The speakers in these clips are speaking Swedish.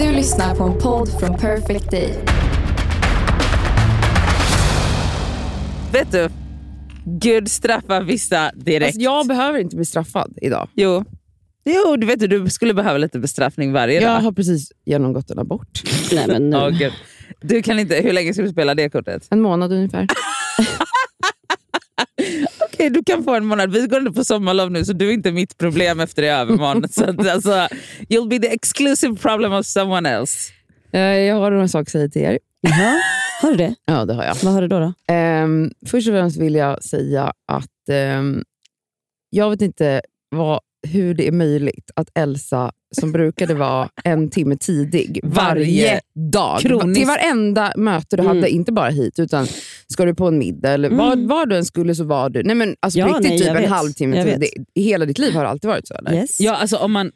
Du lyssnar på en podd från Perfect Day. Vet du? Gud straffar vissa direkt. Alltså, jag behöver inte bli straffad idag. Jo. Jo, du vet du, du skulle behöva lite bestraffning varje Jag dag. har precis genomgått en abort. Nej, men nu. Åh, Gud. Du kan inte, hur länge ska du spela det kortet? En månad ungefär. Okej, du kan få en månad. Vi går inte på sommarlov nu, så du är inte mitt problem efter i övermorgon. så att, alltså, you'll be the exclusive problem of someone else. Eh, Jag har några saker att säga till er. Jaha. Har du det? Ja, det har jag. Vad har du då? då? Ehm, först och främst vill jag säga att ehm, jag vet inte vad, hur det är möjligt att Elsa, som brukade vara en timme tidig varje, dag, kroniskt- till varenda möte du Mm. hade, inte bara hit, utan ska du på en middag eller Mm. var, var du än skulle så var du. Nej, men alltså, Ja, riktigt, nej, typ en vet. halvtimme tidig. Hela ditt liv har det alltid varit så? Eller? Yes. Ja, alltså, om man, om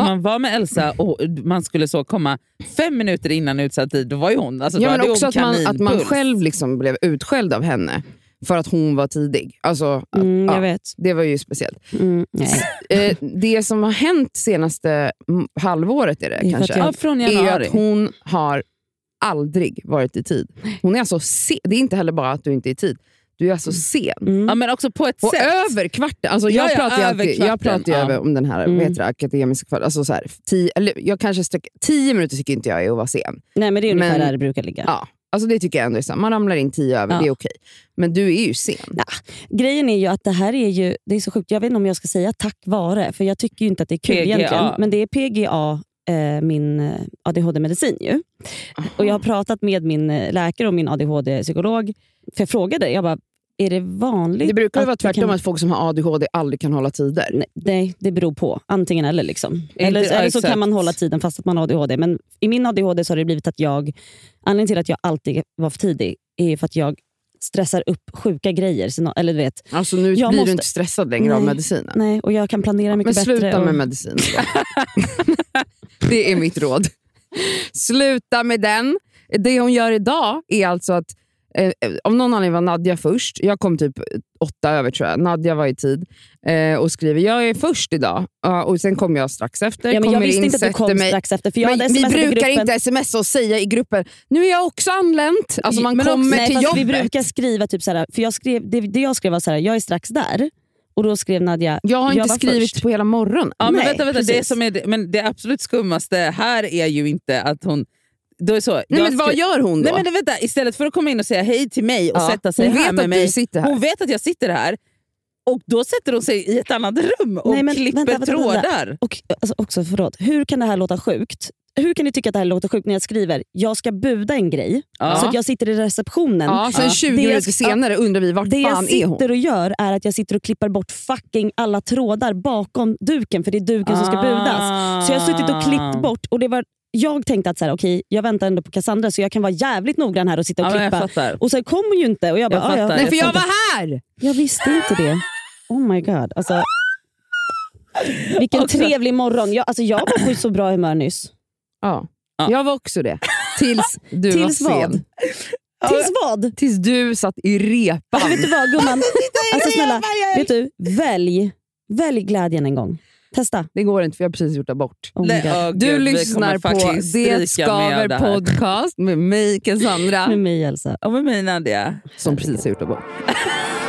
Ja. man var med Elsa och man skulle så komma fem minuter innan utsatt tid, då var ju hon... Alltså, Ja, men också att man, att man själv liksom blev utskälld av henne för att hon var tidig. Alltså, Mm, ja, jag vet. Det var ju speciellt. Mm, nej. Eh, det som har hänt senaste mm, halvåret är det, för kanske, att jag- Ja, från är att hon har aldrig varit i tid. Hon är alltså se- Det är inte heller bara att du inte är i tid. Du är alltså sen. Mm. Ja, men också på ett Och sätt. över kvarten. Alltså Ja, jag ja, pratar ju över alltid, jag kvarten, pratar ju ja. över om den här Mm. det, akademiska kvarten. Alltså så här, tio, eller jag kanske sträck, tio minuter tycker inte jag är att vara sen. nej, men det är ungefär Men- där det brukar ligga. Ja, alltså det tycker jag ändå är sant. Man ramlar in tio över, Ja. det är okej. Men du är ju sen. Ja. Grejen är ju att det här är ju det är så sjukt. Jag vet inte om jag ska säga tack vare, för jag tycker ju inte att det är kul PGA. egentligen. Men det är PGA, eh, min eh, ADHD-medicin ju. Och Jag har pratat med min eh, läkare och min ADHD-psykolog. För jag frågade, jag bara, är det vanligt? Det brukar ju att vara tvärtom, kan- att folk som har ADHD aldrig kan hålla tider. Nej, det beror på. Antingen eller. Liksom. Eller, Inte- eller så exakt. kan man hålla tiden fast att man har ADHD. Men i min ADHD så har det blivit att jag... Anledningen till att jag alltid var för tidig är för att jag stressar upp sjuka grejer. Så, eller du vet, Alltså nu Jag blir måste- du inte stressad längre av Nej. medicinen. nej, och jag kan planera Men mycket bättre. sluta och, med medicin. det är mitt råd. Sluta med den. Det hon gör idag är alltså att Eh, av någon anledning var Nadja först. Jag kom typ åtta över tror jag. Nadja var i tid eh, och skriver jag är först idag. Ja, och Sen kom jag strax efter. ja, men jag visste in, inte att du kom mig. strax efter. För jag Men hade vi brukar inte smsa och säga i gruppen nu är jag också anlänt. Alltså man Men också- kommer Nej, till jobbet. Vi brukar skriva typ såhär, för jag skrev, det, det jag skrev var såhär, jag är strax där. Och då skrev Nadja, jag har inte var skrivit först. på hela morgonen. Ja, men Nej, vänta, vänta. Det, precis. som är, det- men det absolut skummaste här är ju inte att hon... Då är så, Nej, jag men vad gör hon då? Nej, men det, vänta, istället för att komma in och säga hej till mig och Ja, sätta sig hon här vet med att mig. du sitter här. Hon vet att jag sitter här. Och då sätter hon sig i ett annat rum och Nej, men klipper vänta, vänta, vänta. trådar. och, alltså, också förlåt, hur kan det här låta sjukt? Hur kan ni tycka att det här låter sjukt när jag skriver jag ska buda en grej Ja. så att jag sitter i receptionen. Ja, sen Ja. 20 Det jag- minuter senare undrar vi vart Det jag fan är hon? sitter och gör är att jag sitter och klipper bort fucking alla trådar bakom duken, för det är duken som ska budas. Så jag har suttit och Ah. klippt bort och det var, jag tänkte att så här, okej, jag väntar ändå på Cassandra så jag kan vara jävligt noggrann här och sitta och Ja, jag klippa. Och sen kom hon ju inte och jag bara, Jag "Ah, ja, fattar. Nej, för jag fattar. var här! jag visste inte det. Oh my god. Alltså, vilken Också- trevlig morgon. Jag, alltså, jag var på så bra humör nyss. Ja. Ja. Jag var också det. Tills du Tills var vad? sen. Tills vad? Tills du satt i repan. Vet du vad gumman? Alltså, snälla, vet du, välj, välj glädjen en gång. Testa. Det går inte för jag har precis gjort abort. Oh Nej, åh, Du Gud, lyssnar på Det med skaver här. podcast med mig Cassandra Med mig Elsa. Och med mig Nadia. som precis har gjort abort.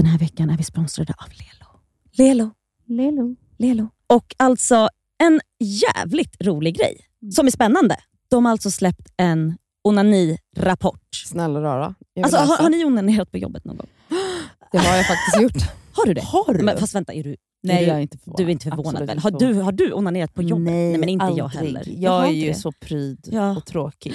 Den här veckan är vi sponsrade av Lelo. Lelo. Lelo. Lelo. Och alltså en jävligt rolig grej som är spännande. De har alltså släppt en onani-rapport. Snälla rara. Jag Alltså, har, har ni onanerat på jobbet någon gång? Det har jag faktiskt gjort. Har du det? Har du? Men, fast vänta, är du, Nej, är du, jag är inte förvånad. du är inte förvånad Absolut väl? Har du, har du onanerat på jobbet? Nej, men inte jag aldrig. heller. Jag har är ju det. så pryd Ja. och tråkig.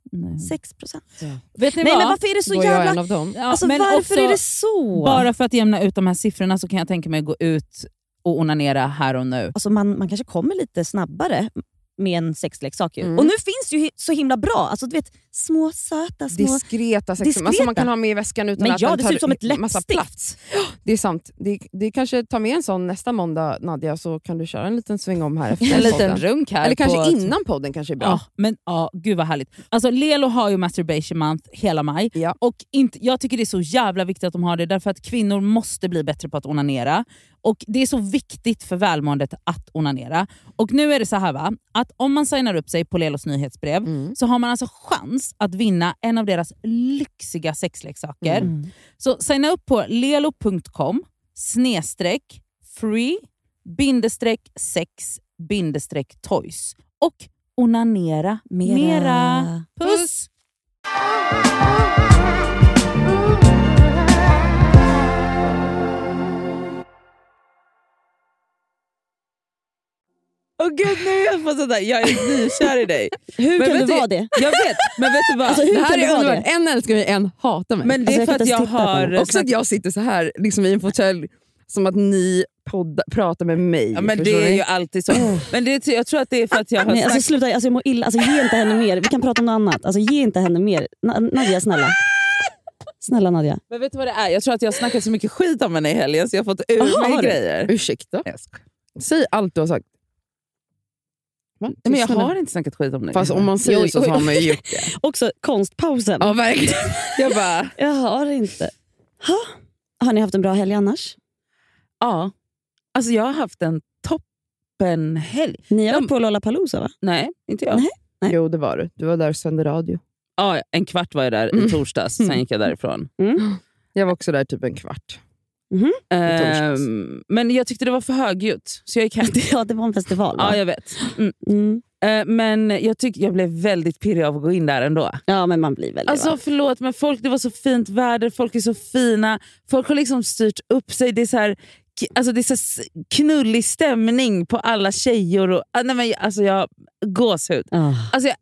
Nej. 6 procent. Vet ni Nej vad? men varför är det så Var jag en jävla... av dem? Ja, Alltså, men varför också, är det så? Bara för att jämna ut de här siffrorna så kan jag tänka mig att gå ut och onanera här och nu. Alltså man, man kanske kommer lite snabbare med en sexleksak. Ju. Mm. Och nu finns det ju så himla bra, alltså, du vet, små söta små... Diskreta sex alltså man kan ha med i väskan utan Men att ja, den det tar ser ut som ett massa läppstift. plats. Det är sant. Det, det kanske tar med en sån nästa måndag Nadja, så kan du köra en liten sväng om här efter En liten runk här. Eller kanske på innan podden kanske är bra. Ja, men ja, gud vad härligt. Alltså Lelo har ju masturbation month hela maj. Ja. Och inte, jag tycker det är så jävla viktigt att de har det därför att kvinnor måste bli bättre på att onanera. Och Det är så viktigt för välmåendet att onanera. Och nu är det så här va, att om man signar upp sig på Lelos nyhetsbrev Mm. så har man alltså chans att vinna en av deras lyxiga sexleksaker. Mm. Så signa upp på lelo.com snedstreck free bindestreck sex bindestreck toys och onanera Mera. mera. Puss! Åh gud, nu är jag på sådär. Jag är nykär i dig. Hur Men kan du vara det? Jag vet, men vet du vad? Alltså, hur Det här är underbart. En älskar mig, en hatar mig. men det Alltså, är för att jag har... Också att jag sitter så här liksom i en fåtölj som att ni podda, pratar med mig. Ja, men det är ni? ju alltid så. Men det, jag tror att det är för att jag har Nej, alltså, sagt... sluta, alltså, jag mår illa. Alltså, ge inte henne mer. Vi kan prata om något annat. Alltså, ge inte henne mer. Na- Nadja, snälla. Snälla Nadja. Men vet du vad det är? Jag tror att jag har snackat så mycket skit om henne i helgen så jag har fått ur mig grejer. Ursäkta? Säg allt du har sagt. Va? Men jag har inte snackat skit om dig. Fast om man säger Oj, så, så har man ju gjort det. Också konstpausen. Ja, verkligen. Jag bara, Jag har inte. Ha? Har ni haft en bra helg annars? ja. Alltså jag har haft en toppenhelg. Ni har varit på Lollapalooza va? Nej, inte jag. Nej. Nej. Jo, det var du. Du var där och sände radio. Ja, en kvart var jag där Mm. i torsdags, sen gick jag därifrån. Mm. Jag var också där typ en kvart. Ehm, men jag tyckte det var för högljutt, så jag gick hem. Ja, det var en festival va? Ja, jag vet. Mm. Mm. Eh, men jag, tyck, jag blev väldigt pirrig av att gå in där ändå. Ja, men man blir väl Alltså va? förlåt, men folk, det var så fint väder, folk är så fina. Folk har liksom styrt upp sig. Det är så här, alltså det är så knullig stämning på alla tjejor. Och, ah, nej men, alltså jag, gåshud. Ah. Alltså jag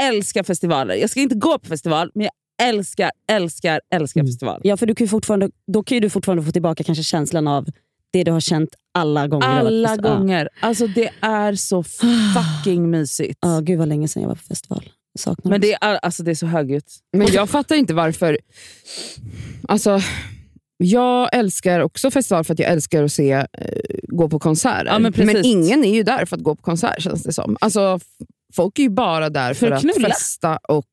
älskar festivaler. Jag ska inte gå på festival, men jag älskar, älskar, älskar Mm. festival. Ja, för du kan ju fortfarande, då kan ju du fortfarande få tillbaka kanske känslan av det du har känt alla gånger Alla gånger. Alltså det är så fucking mysigt. Ja, gud vad länge sedan jag var på festival. Saknar Men det. är, alltså det är så högljutt. Men jag fattar inte varför. Alltså, jag älskar också festival för att jag älskar att se, eh, gå på konserter. Ja, men precis. ingen är ju där för att gå på konsert känns det som. Alltså, folk är ju bara där för, För att att, festa och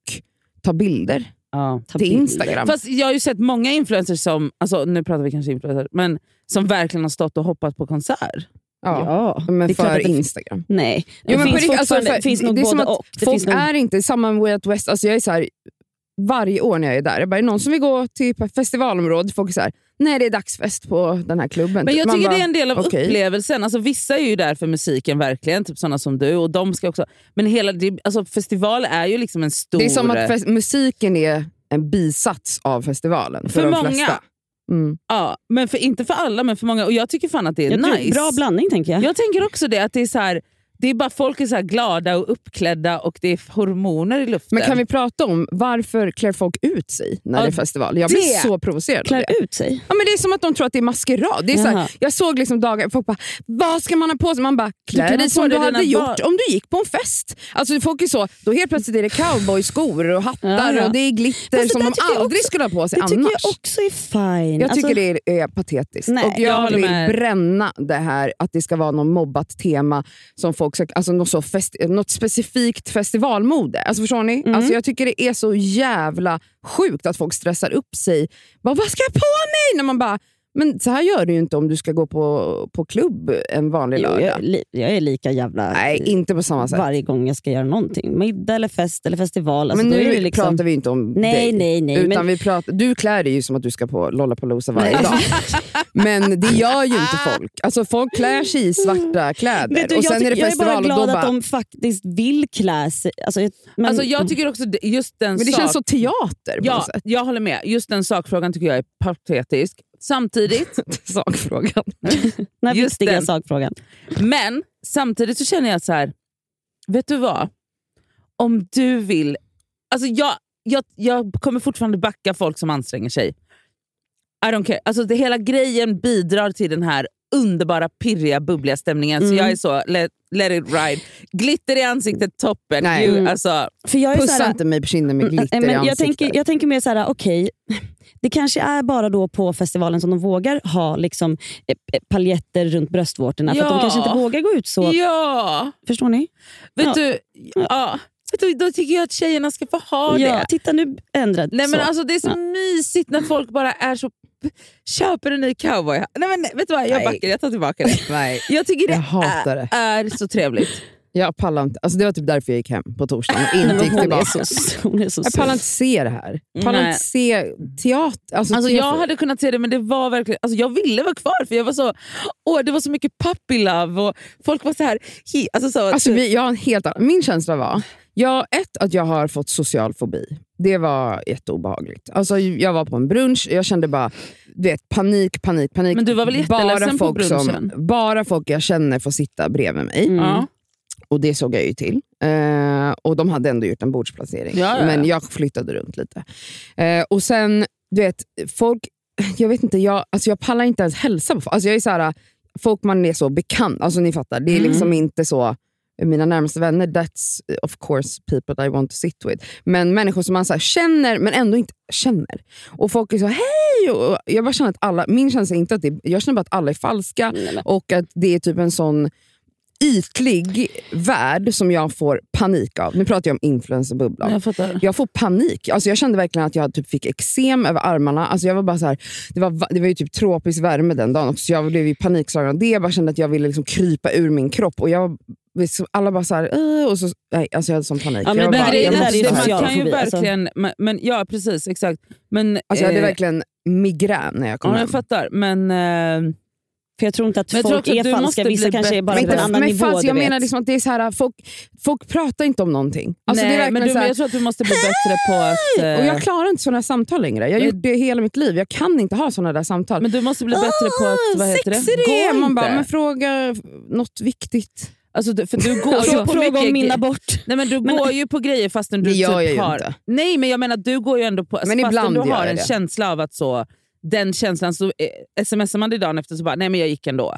ta bilder Ja. Till. Instagram. Fast jag har ju sett många influencers som, alltså nu pratar vi kanske influencers, men som verkligen har stått och hoppat på konsert. ja. Ja, Men för Instagram. Nej, Jo, det men finns alltså, för- det finns nog det är som både att och. Det Folk finns nog, är inte samma Way Out West. Alltså jag är så här, varje år när jag är där, jag bara, är det någon som vill gå till festivalområdet? Folk är så här, nej det är dagsfest på den här klubben. Men jag Man tycker bara, det är en del av okej. upplevelsen. Alltså, vissa är ju där för musiken, verkligen, typ sådana som du. Och de ska också, men hela, alltså, festival är ju liksom en stor... Det är som att fest- musiken är en bisats av festivalen för, För de många. flesta. Mm. ja, men för, Inte för alla, men för många. Och jag tycker fan att det är jag nice. Bra blandning tänker jag. Jag tänker också det, att det är så här, det är bara folk är så här glada och uppklädda och det är hormoner i luften. Men kan vi prata om varför klär folk ut sig när Ja, det är festival? Jag blir det- så provocerad Klär det. ut sig. Ja, men det är som att de tror att det är maskerad. Det är så här, jag såg liksom dagar, folk bara “Vad ska man ha på sig?” Man bara kan “Klä ha dig som du hade gjort barn." om du gick på en fest”. Alltså folk är så, då helt plötsligt är det cowboyskor och hattar Ja, ja. och det är glitter det som de tycker aldrig också- skulle ha på sig Det tycker annars. jag också är fine. Jag Alltså, tycker det är, är patetiskt. Nej, och jag, jag vill med. bränna det här att det ska vara något mobbat tema, som folk ska, alltså något, så fest, något specifikt festivalmode. Alltså förstår ni? Mm. Alltså jag tycker det är så jävla sjukt att folk stressar upp sig. Bara, Vad ska jag på mig? När man bara, men så här gör du ju inte om du ska gå på, på klubb en vanlig lördag. jag, är li- jag är lika jävla Nej, inte på samma sätt. varje gång jag ska göra någonting. Middag eller fest eller festival. Alltså, men nu är det liksom... pratar vi inte om Nej, dig. nej, nej. Utan Men, vi pratar, du klär dig ju som att du ska på Lollapalooza varje Nej. dag. Men det gör ju inte folk. Alltså folk klär sig i svarta kläder du, och jag, sen är det tycker- jag är bara festival och glad då att bara... de faktiskt vill klä sig. Alltså, jag- men, Alltså, jag tycker också just den Men det sak, känns så teater Ja, jag håller med. Just den sakfrågan tycker jag är patetisk. Samtidigt, Sakfrågan. den just viktiga den. sakfrågan. men samtidigt så känner jag så här, vet du vad? om du vill... Alltså jag, jag, jag kommer fortfarande backa folk som anstränger sig. I don't care. Alltså det, hela grejen bidrar till den här underbara, pirriga, bubbliga stämningen. Så jag är så, let, let it ride. Glitter i ansiktet, toppen. Nej. You, Mm. alltså, För jag är Pussa här, inte mig på kinden med glitter Nej, men i jag, ansiktet. tänker, jag tänker mer så här, okej, det kanske är bara då på festivalen som de vågar ha liksom, eh, eh, paljetter runt bröstvårtorna. För att de Ja. kanske inte vågar gå ut så. ja! Förstår ni? Vet Ja. du, ja. Vet du, då tycker jag att tjejerna ska få ha ja, det. titta nu ändrad. Nej, men så. alltså, det är så Ja. mysigt när folk bara är så... Köper en ny cowboy. Nej, men, vet du vad, jag Nej. backar. Jag tar tillbaka det. Nej, Jag tycker det jag hatar är, det. är så trevligt. Jag pallar inte. Alltså det var typ därför jag gick hem på torsdagen och Nej, inte gick hon, är tillbaka. så, hon är så Jag pallar inte se det här. Pallar Nej. inte se teater. Alltså, Alltså, jag hade kunnat se det, men det var verkligen, alltså, jag ville vara kvar för jag var så, åh, det var så mycket puppy love och folk var så här... Hi, alltså, så, Alltså, vi, jag har en helt annan. Min känsla var, jag, ett, att jag har fått social fobi. Det var jätteobehagligt. Alltså, jag var på en brunch, jag kände bara du vet, panik, panik, panik. Men du var väl jätteledsen på folk som, brunchen? Bara folk jag känner får sitta bredvid mig. Mm. ja. Och det såg jag ju till. Eh, och de hade ändå gjort en bordsplacering. Ja, ja, ja. Men jag flyttade runt lite. Eh, och sen, du vet, folk... Jag vet inte, jag, alltså jag pallar inte ens hälsa på folk. Alltså jag är så här, folk man är så bekant, alltså ni fattar. Det är Mm. liksom inte så... Mina närmaste vänner, that's of course people I want to sit with. Men människor som man så känner, men ändå inte känner. Och folk är så hej! Och jag bara känner att alla, min känsla är inte att det, jag känner bara att alla är falska men- och att det är typ en sån ytlig värld som jag får panik av. Nu pratar jag om influencerbubblan. Jag fattar. Jag får panik. Alltså jag kände verkligen att jag typ fick eksem över armarna. Alltså jag var bara så här, det, var, va- det var ju typ tropisk värme den dagen också, så jag blev ju panikslagen av det. Jag bara kände att jag ville liksom krypa ur min kropp. Och jag, alla bara så här, "Åh", och så, nej, alltså jag hade sån panik. Ja, men Men bara- det att man kan ju alltså. verkligen... Men, men, ja, precis. Exakt. Men, alltså jag hade eh, verkligen migrän när jag kom Ja, hem. jag fattar. Men... Eh, För jag tror inte att Men folk att är falska. Vissa kanske är bara Men, på en annan men nivå. fast, jag vet. menar liksom att det är så här, folk, folk pratar inte om någonting. Alltså det är nej, men, du, här, jag tror att du måste bli bättre på att... eh, och jag klarar inte sådana samtal längre. Jag har gjort det hela mitt liv. Jag kan inte ha sådana där samtal. men du måste bli bättre på att... Vad heter det? Det! Gå Man bara, inte. men fråga något viktigt. Alltså, för du går ju Fråga, på fråga om mina gre- bort. Nej, men du Men- går ju på grejer fastän du Det gör typ jag ju har... inte. Nej, men jag menar du går ju ändå på... Men fastän du har en det. känsla av att så... Den känslan, så eh, smsar man dig dagen efter så bara, nej men jag gick ändå.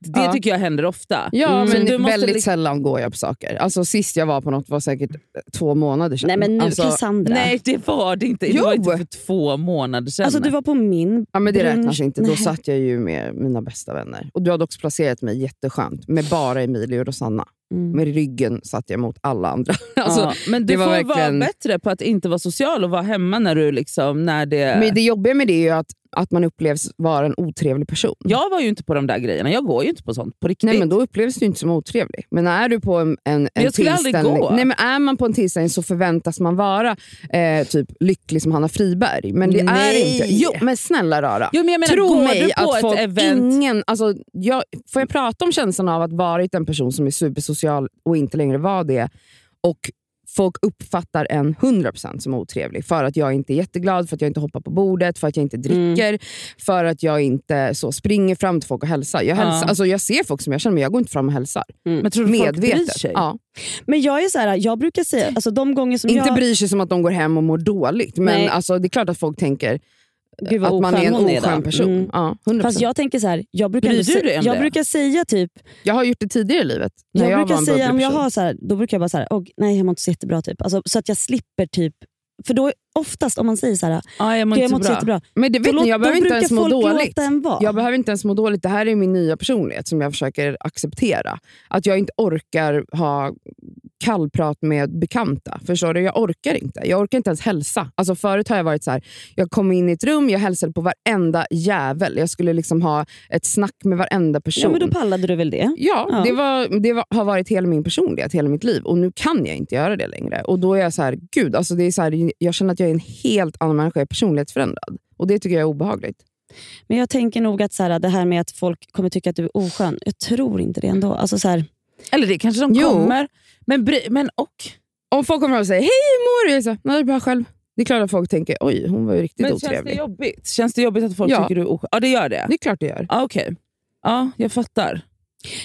Det Ja. tycker jag händer ofta. Ja, Mm. Men du måste väldigt liksom- sällan går jag på saker. Alltså, sist jag var på något var säkert två månader sedan. Nej men nu alltså, Cassandra. Nej det var det inte. Det Jo. var inte för två månader sedan. Alltså du var på min ja, men det brunch. räknas inte. Då Nej. satt jag ju med mina bästa vänner. Och Du hade också placerat mig jätteskönt med bara Emilie och Rosanna. Mm. Med ryggen satt jag mot alla andra. Alltså, ja, men du får verkligen- vara bättre på att inte vara social och vara hemma när du liksom... När det... Men det jobbiga med det är att, att man upplevs vara en otrevlig person. Jag var ju inte på de där grejerna. Jag går ju inte på sånt på riktigt. Nej men då upplevs du inte som otrevlig. Men är du på en, en, en jag skulle aldrig tillställning... gå. Nej, men är man på en tillställning så förväntas man vara eh, typ lycklig som Hanna Friberg. Men det är Nej. inte. Jo men snälla rara. Jo, men jag menar, Tro går mig du på att ett folk, event... ingen... Alltså, jag, får jag prata om känslan av att varit en person som är supersocial och inte längre var det och folk uppfattar en 100% som otrevlig för att jag inte är jätteglad, för att jag inte hoppar på bordet, för att jag inte dricker, för att jag inte så springer fram till folk och hälsar. Jag, hälsar Ja. alltså, jag ser folk som jag känner men jag går inte fram och hälsar. Men tror du folk bryr Medvetet. sig? Ja. Men jag är så här, jag brukar säga, alltså de gånger som Inte jag... bryr sig som att de går hem och mår dåligt, men Nej. alltså, det är klart att folk tänker Gud vad att man är en oskön person. Mm. Ja, 100%. Fast jag tänker så här, jag brukar, Bryr du dig om jag det? brukar säga typ, jag har gjort det tidigare i livet. När jag, jag, brukar säga om jag har så här, då brukar jag bara här, "Åh, nej jag mår inte så jättebra typ. Alltså, så att jag slipper typ, för då oftast om man säger så här, Ja, jag mår "Gud, inte så bra. jättebra. Men det, Då, vet låt- ni, jag då behöver inte ens må dåligt. Jag behöver inte ens må dåligt. Det här är min nya personlighet som jag försöker acceptera. Att jag inte orkar ha kallprat med bekanta. Förstår du? Jag orkar inte. Jag orkar inte ens hälsa. Alltså förut har jag varit så här, jag kom in i ett rum, jag hälsade på varenda jävel. Jag skulle liksom ha ett snack med varenda person. ja, men då pallade du väl det? Ja, Ja. det, var, det var, har varit hela min personlighet, hela mitt liv. Och nu kan jag inte göra det längre. Och då är jag så här, gud, alltså det är så här, jag känner att jag är en helt annan människa, jag är personlighetsförändrad. Och det tycker jag är obehagligt. Men jag tänker nog att så här, det här med att folk kommer tycka att du är oskön, jag tror inte det ändå. Alltså så här, Eller det kanske de Jo. kommer. Men, bry, men och... Om folk kommer och säger hej, hur mår du? Jag säger, nej, det är bra själv. Det är klart att folk tänker, oj, hon var ju riktigt Men känns det otrevlig. jobbigt? Känns det jobbigt att folk Ja. tycker du är oskön? Ja det gör det. Det är klart det gör. Ja, Okej. Ja, jag fattar.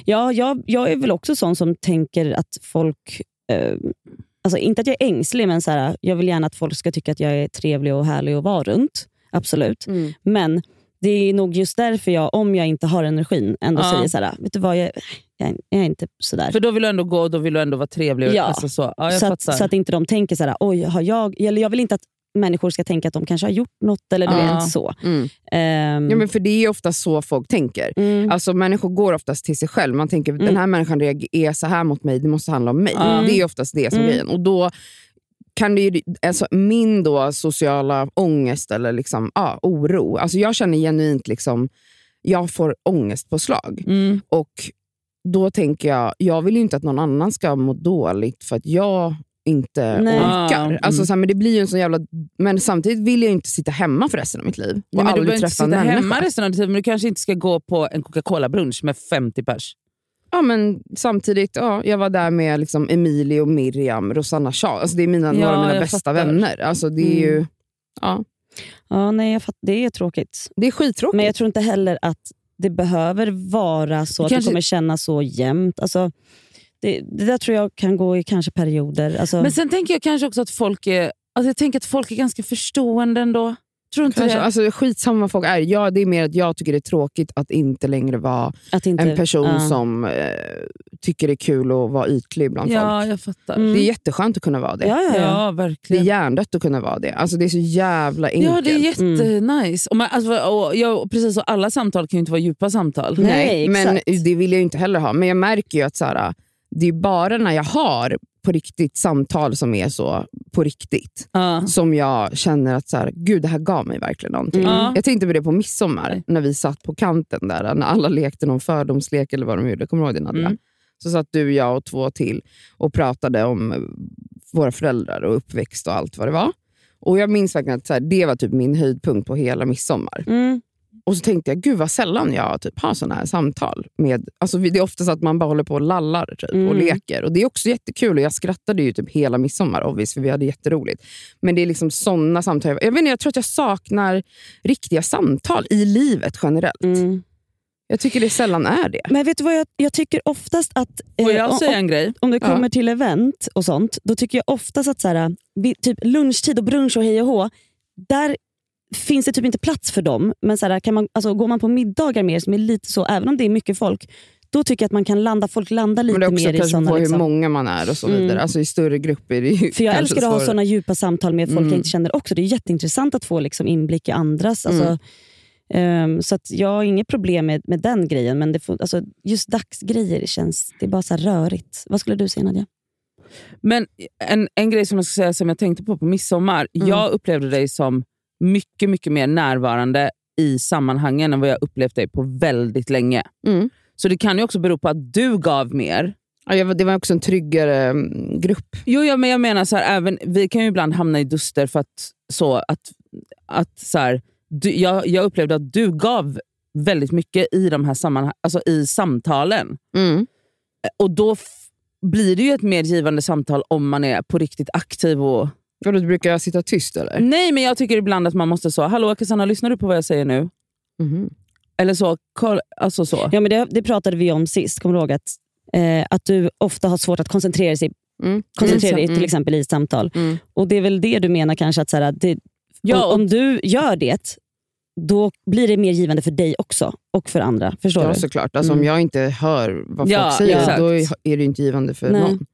ja, jag, jag är väl också sån som tänker att folk... Eh, alltså inte att jag är ängslig, men så här, jag vill gärna att folk ska tycka att jag är trevlig och härlig att vara runt. Absolut. Mm. Men det är nog just därför jag, om jag inte har energin, ändå Ja. säger så här, vet du vad, jag, jag, jag är inte sådär. För då vill du ändå gå och då vill du ändå vara trevlig. Ja. Alltså så. Ja, så, att, så att inte de tänker så här, oj, har jag... Eller jag vill inte att människor ska tänka att de kanske har gjort något. eller du Ja. vet så. Mm. Ehm, Ja, men för Det är ofta så folk tänker. mm, Alltså Människor går oftast till sig själv. Man tänker den här människan är så här mot mig, det måste handla om mig. Mm. Det är oftast det som Mm. grejen. Och då kan det ju, alltså min då sociala ångest eller liksom, ja, oro. Alltså jag känner genuint liksom, jag får ångest på slag. Mm. Och då tänker jag, jag vill ju inte att någon annan ska må dåligt för att jag inte Nej. orkar. Mm. Alltså, så här, men, det blir ju en sån jävla, men samtidigt vill jag inte sitta hemma för resten av mitt liv. Och Nej, men du behöver inte sitta människa. hemma resten av ditt liv, men du kanske inte ska gå på en Coca-Cola-brunch med 50 pers. Ja, men samtidigt, ja, jag var där med liksom Emilie och Miriam, Rosanna Shaw. Alltså, det är mina, Ja, några av mina bästa fattar. vänner. Alltså, det, är ju, ja, ja, nej, jag fatt, det är tråkigt. det är skittråkigt. Men jag tror inte heller att det behöver vara så att Kanske- det kommer kännas så jämnt. Alltså, det, det där tror jag kan gå i kanske perioder. Alltså, Men sen tänker jag kanske också att folk är, alltså jag tänker att folk är ganska förstående ändå. Tror inte Kanske, det? alltså, skitsamma vad folk är. Ja, det är mer att jag tycker det är tråkigt att inte längre vara inte, en person ja. som eh, tycker det är kul att vara ytlig bland ja, folk. jag fattar. Mm. Det är jätteskönt att kunna vara det. Ja, ja, Ja, ja. Det är verkligen. hjärndött att kunna vara det. Alltså, det är så jävla enkelt. Ja, det är jättenice. Och man, alltså, och, ja, och precis så, alla samtal kan ju inte vara djupa samtal. Nej, Nej, men det vill jag ju inte heller ha. Men jag märker ju att så här, det är bara när jag har på riktigt samtal som är så på riktigt Ja. som jag känner att så här, gud det här gav mig verkligen någonting. Mm. Jag tänkte på det på midsommar när vi satt på kanten där, när alla lekte någon fördomslek eller vad de gjorde. Kommer du ihåg det Nadja? Mm. Så satt du, jag och två till och pratade om våra föräldrar och uppväxt och allt vad det var. Och Jag minns verkligen att så här, det var typ min höjdpunkt på hela midsommar. Mm. Och så tänkte jag, gud vad sällan jag typ har såna här samtal. Med, alltså det är ofta så att man bara håller på och lallar typ, och Mm. leker. Och Det är också jättekul och jag skrattade ju typ hela midsommar obvious, för vi hade jätteroligt. Men det är liksom såna samtal. Jag, vet inte, jag tror att jag saknar riktiga samtal i livet generellt. Mm. Jag tycker det sällan är det. Men vet du vad jag, jag tycker oftast att... Får eh, jag om- säga en grej? om det Ja. kommer till event och sånt, då tycker jag oftast att så här, vid typ lunchtid och brunch och hej och hå, där finns det typ inte plats för dem. Men så här, kan man, alltså, går man på middagar mer, som är lite så, även om det är mycket folk, då tycker jag att man kan landa, folk landar lite Men det är också mer i kanske på hur Liksom. många man är och så Mm. vidare. Alltså I större grupper är det ju För jag älskar att ha såna djupa samtal med folk Mm. jag inte känner också. Det är jätteintressant att få liksom inblick i andras. Alltså, Mm. ehm, så att jag har inget problem med, med den grejen, men det får, alltså, just dagsgrejer känns det är bara så här rörigt. Vad skulle du säga Nadja? Men en, en grej som jag ska säga som jag tänkte på på midsommar. Mm. Jag upplevde dig som mycket, mycket mer närvarande i sammanhangen än vad jag upplevt dig på väldigt länge. Mm. Så det kan ju också bero på att du gav mer. Ja, det var också en tryggare mm, grupp. Jo, ja, men jag menar så här, även, vi kan ju ibland hamna i duster för att, så, att, att så här, du, jag, jag upplevde att du gav väldigt mycket i de här sammanhang, alltså i samtalen. Mm. Och då blir det ju ett mer givande samtal om man är på riktigt aktiv. och Och då brukar jag sitta tyst eller? Nej, men jag tycker ibland att man måste så, hallå Cassandra, lyssnar du på vad jag säger nu? Mhm. Eller så, alltså så. Ja, men det, det pratade vi om sist. Kommer du ihåg att, eh, att du ofta har svårt att koncentrera sig Mm. koncentrera dig Mm. till exempel i ett samtal. Mm. Och Det är väl det du menar kanske, att så här, att det, Ja, om, om du gör det, då blir det mer givande för dig också och för andra. Förstår Ja, du? såklart. Alltså, Om Mm. jag inte hör vad folk Ja, säger, exakt. då är är det inte givande för Nej. någon.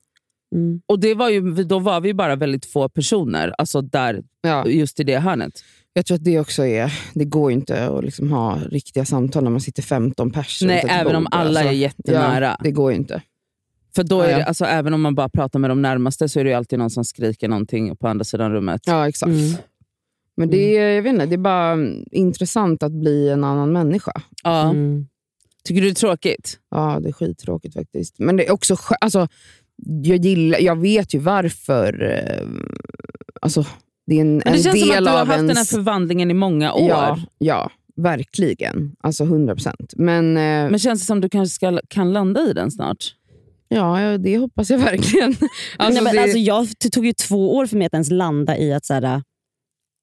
Mm. Och det var ju, då var vi bara väldigt få personer, alltså där, Ja, just i det hörnet. jag tror att det också är... Det går inte att liksom ha riktiga samtal när man sitter 15 personer Nej, även om alla är jättenära. Ja, det går ju inte. För då är Ja, det, alltså, även om man bara pratar med de närmaste så är det ju alltid någon som skriker någonting på andra sidan rummet. Ja, exakt. Mm. Men det är, jag vet inte, det är bara mm, intressant att bli en annan människa. Ja. Mm. Tycker du det är tråkigt? Ja, det är skittråkigt faktiskt. Men det är också alltså, jag, gillar, jag vet ju varför. Eh, alltså, det är en, Men det en känns som att del du har haft ens... den här förvandlingen i många år. Ja, ja, verkligen. Alltså 100 procent. Men, eh, Men känns det som att du kanske ska, kan landa i den snart? ja, det hoppas jag verkligen. Nej, Alltså, men det, alltså, jag, det tog ju två år för mig att ens landa i att så här,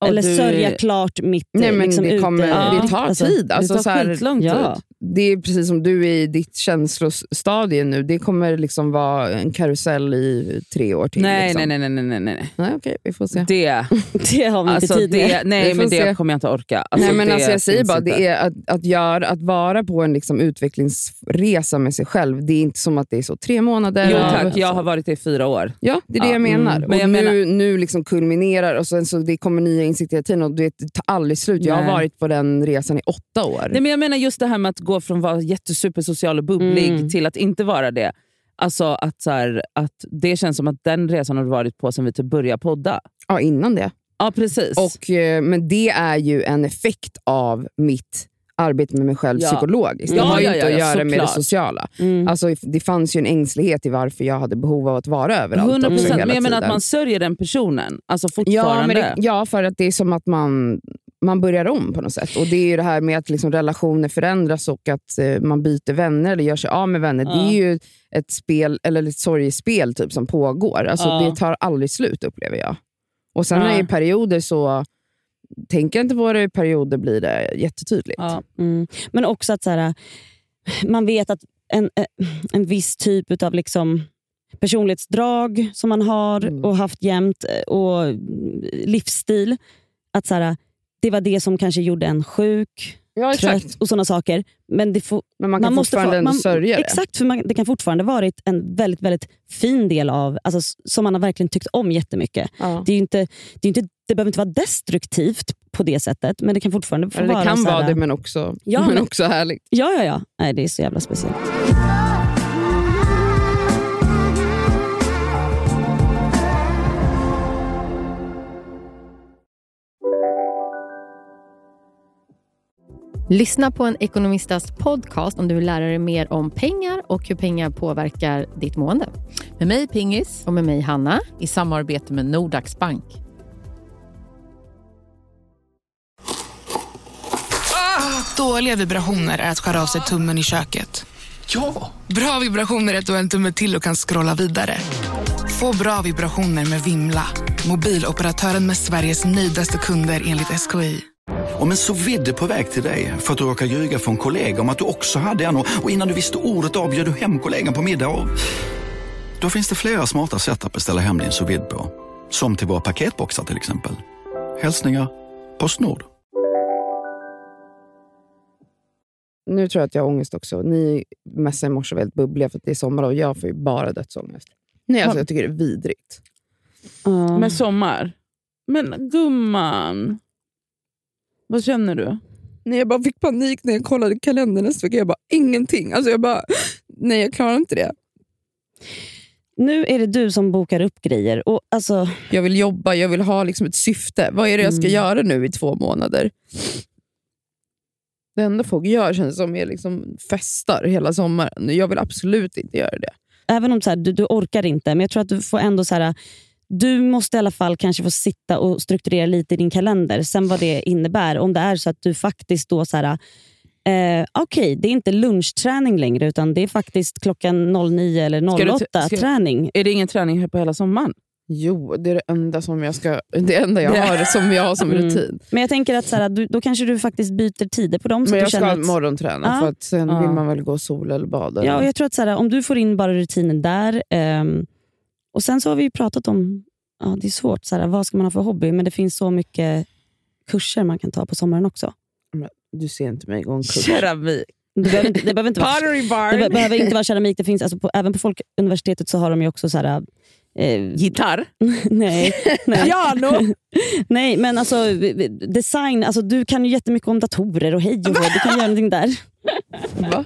eller du- sörja klart mitt nej, men liksom, det, kommer, ute. Det tar alltså, tid. Alltså, det tar här, tid. Ja. det är precis som du är i ditt känslostadie nu. Det kommer liksom vara en karusell i tre år till. Nej, liksom. nej, nej, nej, nej, nej, nej. okej, vi får se. Det, Det har vi inte alltså, tid med. det, nej, men det kommer jag inte orka. Alltså, Nej, men det alltså jag säger bara, det är att, att, göra, att vara på en liksom utvecklingsresa med sig själv, det är inte som att det är så tre månader. Jo tack, jag har varit det i fyra år. Ja, det är det Ja, jag menar. mm. Och Men jag nu, nu liksom kulminerar och sen så det kommer nya insikter hela tiden och det tar aldrig slut. Jag har varit på den resan i åtta år. Nej, men jag menar just det här med att gå från att vara jättesupersocial och bubblig Mm. till att inte vara det. Alltså att, så här, att Det känns som att den resan har du varit på sen vi typ började podda. Ja, innan det. Ja, precis. Och, eh, men det är ju en effekt av mitt arbete med mig själv Ja. psykologiskt. Ja, det har ju ja, inte ja, att ja, göra med det såklart. sociala. Mm. Alltså, det fanns ju en ängslighet i varför jag hade behov av att vara överallt 100 också procent. hela Men jag menar att man sörjer den personen. Alltså Ja, fortfarande. men det, ja, för att det är som att man, man börjar om på något sätt. Och Det är ju det här med att liksom relationer förändras och att eh, man byter vänner eller gör sig av med vänner. Ja. Det är ju ett spel, eller ett sorgespel typ, som pågår. Alltså, Ja. Det tar aldrig slut upplever jag. Och Sen Nej. är i perioder så tänker inte på det, i perioder blir det jättetydligt. Ja. Mm. Men också att så här, man vet att en, eh, en viss typ av liksom personlighetsdrag som man har Mm. och haft jämt eh, och livsstil, att så här, det var det som kanske gjorde en sjuk, Ja, trött och sådana saker. Men det får, Men man kan måste fortfarande få- man- sörja det. Exakt, för man, det kan fortfarande varit en väldigt, väldigt fin del av, alltså, som man har verkligen tyckt om jättemycket. Ja. Det, är inte, det, är inte, det behöver inte vara destruktivt på det sättet, men det kan fortfarande få Eller det vara kan så här, vara det, men också, Ja, men men- också härligt. Ja, ja, ja. Nej, det är så jävla speciellt. Lyssna på en ekonomistas podcast om du vill lära dig mer om pengar och hur pengar påverkar ditt mående. Med mig Pingis Och med mig Hanna. i samarbete med Nordax Bank. Dåliga vibrationer är att skära av sig tummen i köket. Ja! Bra vibrationer är att du har en tumme till och kan scrolla vidare. Få bra vibrationer med Vimla. Mobiloperatören med Sveriges nöjdaste kunder enligt SKI. Om en så vidde på väg till dig för att du råkar ljuga från kollega om att du också hade en och innan du visste ordet av du hem kollegan på middag och... Då finns det flera smarta sätt att beställa hem din sous på. Som till våra paketboxar till exempel. Hälsningar Postnord. Nu tror jag att jag har ångest också. Ni messade i morse väldigt bubbliga för att det är sommar och jag får ju bara dödsångest. Nej, alltså, jag tycker det är vidrigt. Ja. Med sommar. Men gumman. Vad känner du? Nej, jag bara fick panik när jag kollade kalendern nästa vecka. Jag bara, ingenting. Alltså jag bara, nej jag klarar inte det. Nu är det du som bokar upp grejer. Och alltså, Jag vill jobba, jag vill ha liksom ett syfte. Vad är det jag ska Mm. göra nu i två månader? Det enda folk gör känns som är liksom festar hela sommaren. Jag vill absolut inte göra det. även om så här, du, du orkar inte, men jag tror att du får ändå så här, du måste i alla fall kanske få sitta och strukturera lite i din kalender. Sen vad det innebär. Om det är så att du faktiskt då så här, eh, okej, det är inte lunchträning längre, utan det är faktiskt klockan 09 eller Ska du 08 t- ska- träning. Är det ingen träning här på hela sommaren? Jo, det är det enda som jag, ska, det enda jag har som jag har som Mm. rutin. Men jag tänker att så här, du, då kanske du faktiskt byter tider på dem. Så Men jag du ska känner att, morgonträna Ja. för att sen Ja. vill man väl gå sola eller bada. Ja, och jag tror att så här, om du får in bara rutinen där. ehm, och Sen så har vi ju pratat om, ja, det är svårt, så här, vad ska man ha för hobby? Men det finns så mycket kurser man kan ta på sommaren också. Du ser inte mig gå en kurs. Keramik. Det behöver inte, det behöver inte vara Pottery Det barn. be- behöver inte vara keramik. Det finns, alltså på, även på Folkuniversitetet så har de ju också så här... Eh, Gitarr. nej, nej, Piano. nej, men alltså design. Alltså, du kan ju jättemycket om datorer och hej och hå. Du kan göra någonting där. Va?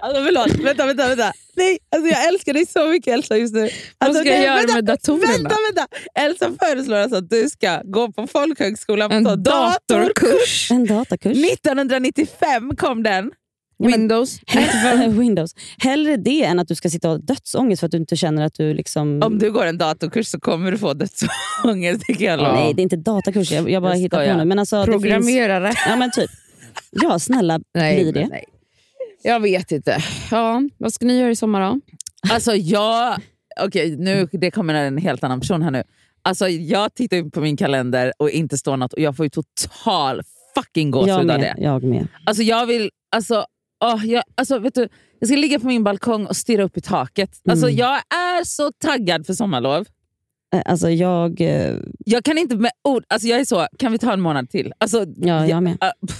Alltså, förlåt, vänta, vänta. vänta. Nej, alltså, jag älskar dig så mycket Elsa just nu. Vad Alltså, ska jag nej, göra vänta, med datorerna? Vänta, vänta. Elsa föreslår alltså att du ska gå på folkhögskolan En på datorkurs. datorkurs. En datakurs. 1995 kom den. Ja, Windows. Windows. Hellre det än att du ska sitta och ha dödsångest för att du inte känner att du... liksom... Om du går en datorkurs så kommer du få dödsångest. Det kan jag lova. Nej, det är inte datakurs. Jag, jag bara Jag hittar på nu. Men alltså, det finns, Programmerare. ja, men typ. Ja, snälla Nej, bli det. nej. Jag vet inte. Ja, vad ska ni göra i sommar då? Alltså jag... Okej, nu det kommer en helt annan person här nu. Alltså jag tittar på min kalender och inte står något och jag får ju total fucking gåshud Jag av med. det. Jag med. Alltså jag vill... Alltså, åh, jag, alltså, vet du, jag ska ligga på min balkong och stirra upp i taket. Alltså, Mm. Jag är så taggad för sommarlov. Eh, Alltså jag... eh, Jag kan inte med ord... Alltså jag är så, kan vi ta en månad till? Alltså, Ja, jag med. pff.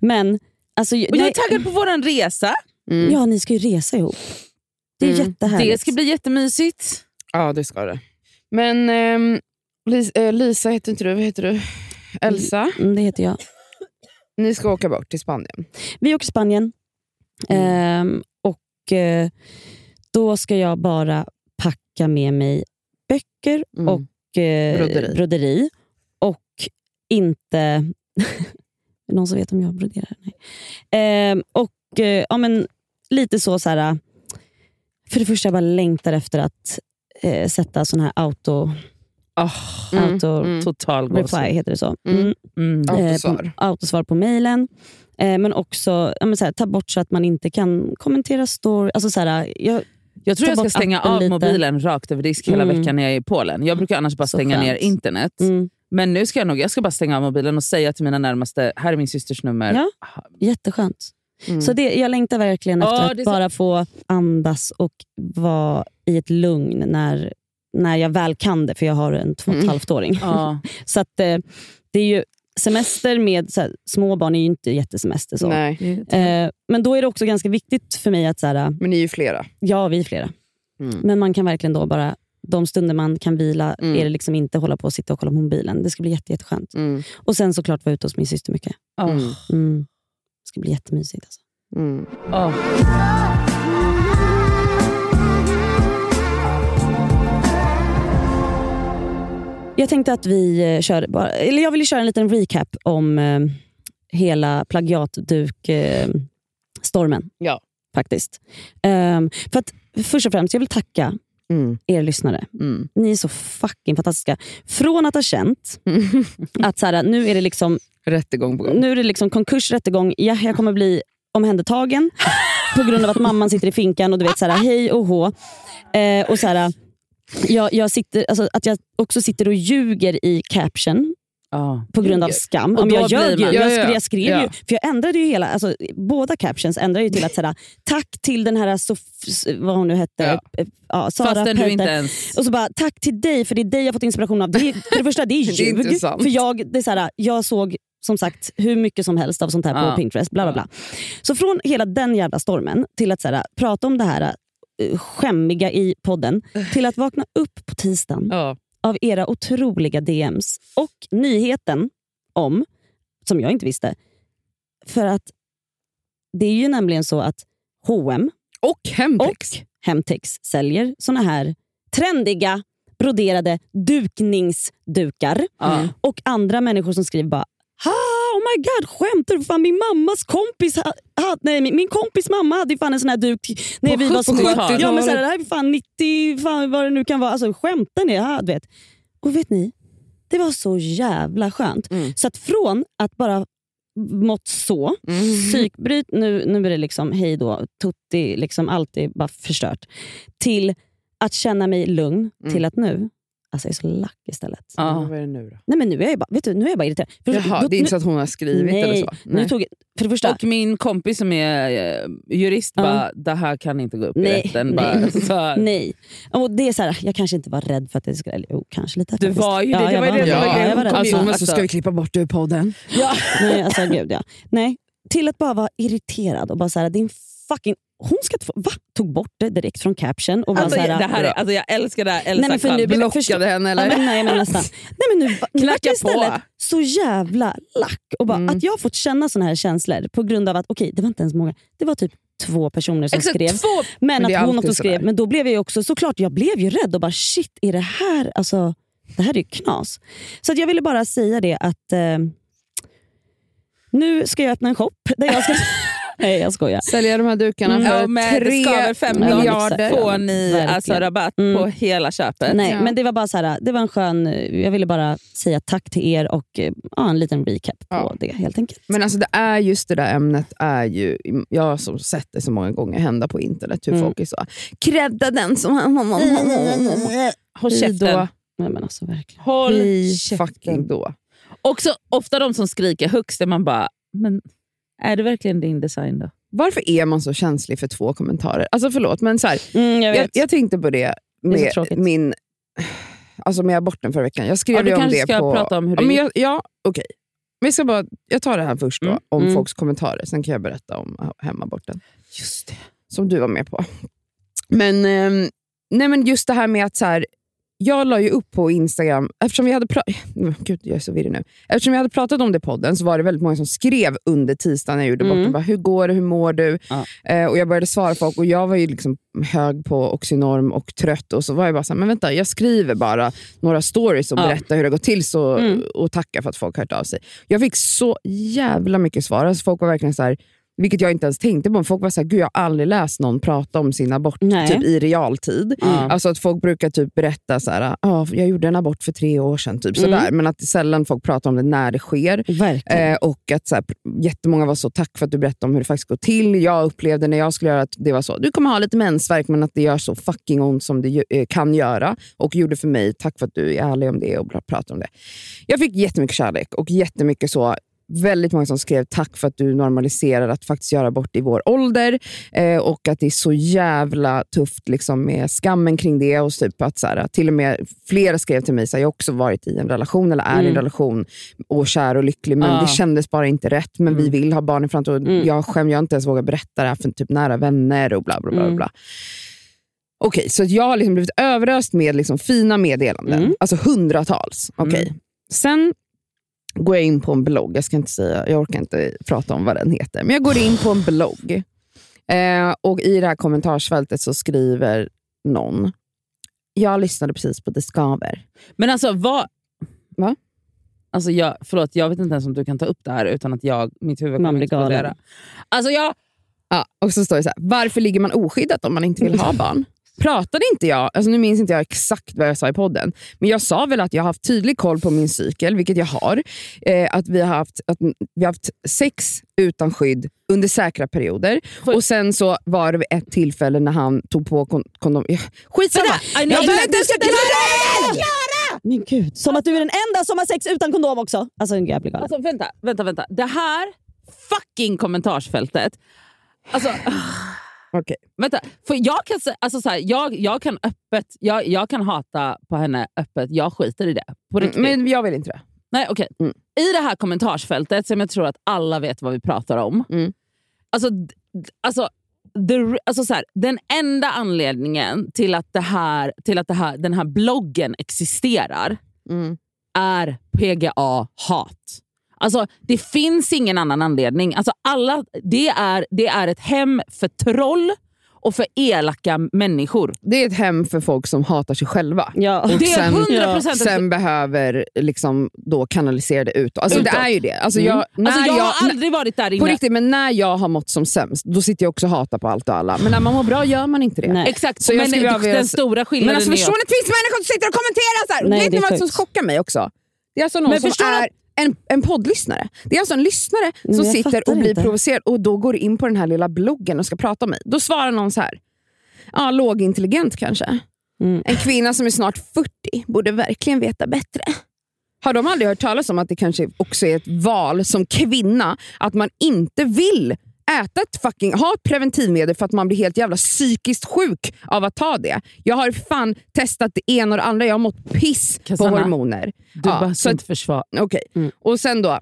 Men... Alltså, och jag nej, är taggad på våran resa. Mm. Ja, ni ska ju resa ihop. Det är Mm. jättehärligt. Det ska bli jättemysigt. Ja, det ska det. Men ehm, Lis, eh, Lisa heter inte du, vad heter du? Elsa, Mm, det heter jag. Ni ska åka bort till Spanien. Vi åker till Spanien. Ehm, och eh, Då ska jag bara packa med mig böcker Mm. och eh, Broderi. broderi. Och inte... Någon som vet om jag broderar? Nej. Ehm, och eh, ja, men Lite så, så här, För det första, jag bara längtar efter att eh, sätta sån här auto... Oh, Mm, auto mm. Total reply, heter det så? Mm. Mm. Ja. Eh, Autosvar. På, autosvar på mejlen. Eh, men också ja, men här, ta bort så att man inte kan kommentera story. Alltså, så här, jag, Jag tror jag ska stänga av lite. mobilen rakt över disk hela Mm. veckan när jag är i Polen. Jag brukar annars bara Så stänga skönt. ner internet. mm, Men nu ska jag nog jag ska bara stänga av mobilen och säga till mina närmaste, här är min systers nummer. Ja. jätteskönt. Mm. Så det, jag längtar verkligen Ja, efter är att så- bara få andas och vara i ett lugn när, när jag väl kan det, för jag har en två och ett Mm. halvt åring. Ja. Så att, eh, det är ju, semester med så här, små barn är ju inte jättesemester. Så. Nej, Eh, men då är det också ganska viktigt för mig att, så här, men ni är ju flera. ja vi är flera, Mm. men man kan verkligen då bara, de stunder man kan vila Mm. är det liksom inte hålla på och sitta och kolla på mobilen. Det ska bli jätte, jätteskönt. Mm. Och sen såklart vara ute hos min syster mycket. Oh. Mm. Mm. Det ska bli jättemysigt. Alltså. Mm. Oh. Jag tänkte att vi eh, kör, bara, eller jag vill köra en liten recap om eh, hela plagiatduk-stormen. Ja. Faktiskt. Ehm, för att först och främst, jag vill tacka Mm. er lyssnare. Mm. Ni är så fucking fantastiska. Från att ha känt att så här, nu är det liksom Rättegång på gång. nu är det liksom konkurs, rättegång. Ja, jag kommer bli omhändertagen på grund av att mamman sitter i finkan och du vet så här, hej och hå. Eh, och så här, jag, jag sitter, alltså, att jag också sitter och ljuger i caption Ja. på grund av skam. Och Om jag ljög ju. Jag ja, skrev, ja. jag skrev Ja. ju, för jag ändrade ju hela, alltså, båda captions ändrade ju till att såhär, tack till den här, Sof- vad hon nu hette, Ja. ja. Ja, Sara Fastän du Peter. inte ens... Och så bara, tack till dig för det är dig jag fått inspiration av. Det är, för det första, det är Det är ljug. inte sant. för jag, det är så här, jag såg som sagt hur mycket som helst av sånt här på Pinterest. Bla, bla, bla. Så från hela den jävla stormen till att så här, prata om det här skämmiga i podden till att vakna upp på tisdagen Ja. av era otroliga DMs och nyheten om, som jag inte visste, för att det är ju nämligen så att H&M Och Hemtex. och Hemtex säljer såna här trendiga broderade dukningsdukar. Ja. Och andra människor som skriver bara oh my god, skämtar du? Fan, min mammas kompis ha, ha, nej, min, min kompis mamma hade fan en sån här duk när På vi var 70 små. Ja, men så här, det här är fan 90, fan vad det nu kan vara. Alltså skämtar ni? Du vet. Och vet ni, det var så jävla skönt. Mm. Så att från att bara mått så, Mm. psykbryt, nu, nu är det liksom hej då, tutti, liksom allt är bara förstört. Till att känna mig lugn, Mm. till att nu, alltså jag är så lack istället. Ja. Vad är det nu då? Nej men nu är jag bara, vet du, nu är jag bara irriterad. För, Jaha, då- det är inte nu- så att hon har skrivit nej, eller så? Nu tog, för det första, Och min kompis som är eh, jurist Ja. bara, det här kan inte gå upp i Nej, rätten. nej. Bara, så här. nej. Och det är så här, jag kanske inte var rädd för att det skulle, eller jo kanske lite Du faktiskt. var ju det, det jag var ju det, var ja, jag var rädd. Kom Alltså, ju- men så alltså- ska vi klippa bort det ur podden. Ja. Nej, alltså gud ja. Nej, till att bara vara irriterad och bara så här, din fucking... Hon ska få, va? Tog bort det direkt från caption och Alltså, så här, det här är, alltså, jag älskar det här Elsa Nej, men för nu- Blockade henne eller? Ja, men, nej, men nästan. Nej, men nu, nu vart jag istället på. så jävla lack. Och bara, Mm. Att jag har fått känna såna här känslor på grund av att, okej det var inte ens många, det var typ två personer som Exakt, skrev. två Men, Men att hon också skrev. Men då blev jag ju också, såklart, jag blev ju rädd och bara shit, är det här, alltså, det här är ju knas. Så jag ville bara säga det att eh, nu ska jag öppna en shop där jag ska... nej jag skojar. Sälja de här dukarna Mm. för Ja, med tre skaver fem miljarder. miljarder får ni Verkligen. alltså, rabatt Mm. på hela köpet. Nej, Ja. men det var bara så här, det var en skön, jag ville bara säga tack till er och eh, ja, en liten recap på Ja. det helt enkelt. Men alltså det är just det där ämnet, är ju, jag har som sett det så många gånger hända på internet, hur Mm. folk är så credda den som... Håll käften. Nej, men alltså verkligen. Håll Hej käften. fucking då. Också ofta de som skriker högst, är man bara, men är det verkligen din design då? Varför är man så känslig för två kommentarer? Alltså förlåt, men så här, Mm, jag jag, jag tänkte på det Det med tråkigt. min... Alltså med aborten förra veckan. Jag skrev Ja, ju om kanske det ska på... prata om hur ja, det gick. jag, ja, okej. Men jag, ska bara, jag tar det här först då, Mm, om mm. folks kommentarer. Sen kan jag berätta om hemaborten. Just det. som du var med på. Men, ehm, nej men just det här med att så här, jag la ju upp på Instagram, eftersom vi hade Gud, jag är så nu. Eftersom vi hade pratat om det i podden så var det väldigt många som skrev under tisdagen jag gjorde Mm. bort Bara, Hur går det? Hur mår du? Ja. Eh, och Jag började svara folk och jag var ju liksom hög på Oxynorm och trött. Och så var jag bara så här, men vänta, jag skriver bara några stories och Ja. berättar hur det gått till så, Mm. och tackar för att folk hört av sig. Jag fick så jävla mycket svar. Alltså folk var verkligen så här, vilket jag inte ens tänkte på. men Folk var så här, gud jag har aldrig läst någon prata om sin abort Nej. typ, i realtid. Ja. Alltså att folk brukar typ berätta så här, ah, jag gjorde en abort för tre år sedan. Typ, Mm. sådär. Men att sällan folk pratar om det när det sker. Eh, och att så här, jättemånga var så, tack för att du berättade om hur det faktiskt går till. Jag upplevde när jag skulle göra att det var så, du kommer ha lite mensvärk men att det gör så fucking ont som det eh, kan göra. Och gjorde för mig, tack för att du är ärlig om det och bra- pratar om det. Jag fick jättemycket kärlek och jättemycket så, väldigt många som skrev tack för att du normaliserar att faktiskt göra abort i vår ålder. Eh, och att det är så jävla tufft liksom, med skammen kring det. Och typ att, så här, till och med flera skrev till mig, så här, jag har också varit i en relation eller är i en Mm. relation och kär och lycklig, men Ja. det kändes bara inte rätt. Men vi vill ha barn i framtiden. och Mm. Jag skäms, jag har inte ens vågat berätta det här för typ nära vänner och bla bla bla. Mm. bla. Okej, så att jag har liksom blivit överöst med liksom fina meddelanden. Mm. Alltså hundratals. Mm. Sen går jag in på en blogg. Jag ska inte säga, jag orkar inte prata om vad den heter. Men jag går in på en blogg. Eh, och I det här kommentarsfältet så skriver någon, jag lyssnade precis på Det skaver. Men alltså vad... Va? Alltså jag, förlåt, jag vet inte ens om du kan ta upp det här utan att jag, mitt huvud kommer explodera. Alltså jag, Ja, och så står det så här, varför ligger man oskyddat om man inte vill ha barn? Pratade inte jag, alltså nu minns inte jag exakt vad jag sa i podden, men jag sa väl att jag har haft tydlig koll på min cykel, vilket jag har. Eh, att vi har haft, att vi har haft sex utan skydd under säkra perioder. Får- Och sen så var det vid ett tillfälle när han tog på kon- kondom. Ja, Skitsamma! Vänta, nej, jag behöver inte ens du ska- förklara! Men gud, som att du är den enda som har sex utan kondom också. Alltså jag blir galen. alltså vänta, vänta, vänta. Det här fucking kommentarsfältet. Alltså, Okej. vänta, för jag kan, alltså så här, jag, jag kan öppet, jag, jag kan hata på henne öppet. Jag skiter i det. På riktigt. Men jag vill inte det. Nej, okej. Mm. I det här kommentarsfältet, som jag tror att alla vet vad vi pratar om. Mm. Alltså, alltså, the, alltså så här, den enda anledningen till att, det här, till att det här, den här bloggen existerar Mm. är PGA-hat. Alltså, det finns ingen annan anledning. Alltså, alla, det, är, det är ett hem för troll och för elaka människor. Det är ett hem för folk som hatar sig själva. Ja. Och Det är sen, 100% ett- sen behöver liksom då kanalisera det ut. Alltså det Utåt. är ju det. Alltså jag, när Alltså, jag jag, har aldrig varit där på inne. riktigt, men när jag har mått som sämst, då sitter jag också och hatar på allt och alla. Men när man mår bra gör man inte det. Nej. Exakt, Så jag men skulle det- vilja- den stora skillnaden Men alltså, är förstår att- ni att det finns människor som sitter och kommenterar så här? Nej, Vet det ni är vad som chockar mig också? Det är alltså någon Men som är en, en poddlyssnare. Det är alltså en lyssnare men som sitter och blir inte. provocerad och då går in på den här lilla bloggen och ska prata om mig. Då svarar någon så här. Ja, lågintelligent kanske. Mm. En kvinna som är snart 40 borde verkligen veta bättre. Har de aldrig hört talas om att det kanske också är ett val som kvinna, att man inte vill äta ett fucking, ha ett preventivmedel för att man blir helt jävla psykiskt sjuk av att ta det. Jag har fan testat det ena och det andra, jag har mått piss Cassandra, på hormoner. Du Ja, behöver inte försvara. Okej. Mm. Och sen då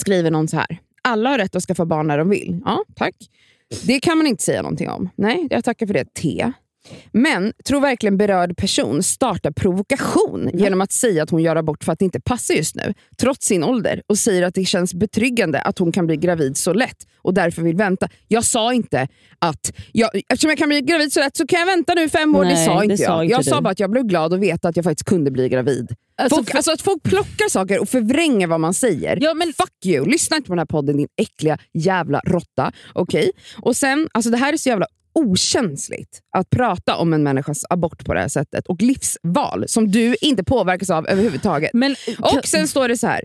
skriver någon så här. Alla har rätt att skaffa barn när de vill. Ja, tack. Det kan man inte säga någonting om. Nej, jag tackar för det. T. Men tror verkligen berörd person startar provokation genom att säga att hon gör abort för att det inte passar just nu, trots sin ålder, och säger att det känns betryggande att hon kan bli gravid så lätt och därför vill vänta. Jag sa inte att jag, eftersom jag kan bli gravid så lätt så kan jag vänta nu fem år. det Nej, sa det inte sa jag. inte jag sa du. bara att jag blev glad att veta att jag faktiskt kunde bli gravid. Alltså, folk, för- alltså att folk plockar saker och förvränger vad man säger. Ja, men- Fuck you! Lyssna inte på den här podden din äckliga jävla råtta. Okej? Och sen, alltså det här är så jävla okänsligt att prata om en människas abort på det här sättet och livsval som du inte påverkas av överhuvudtaget. Men, Och sen står det så här.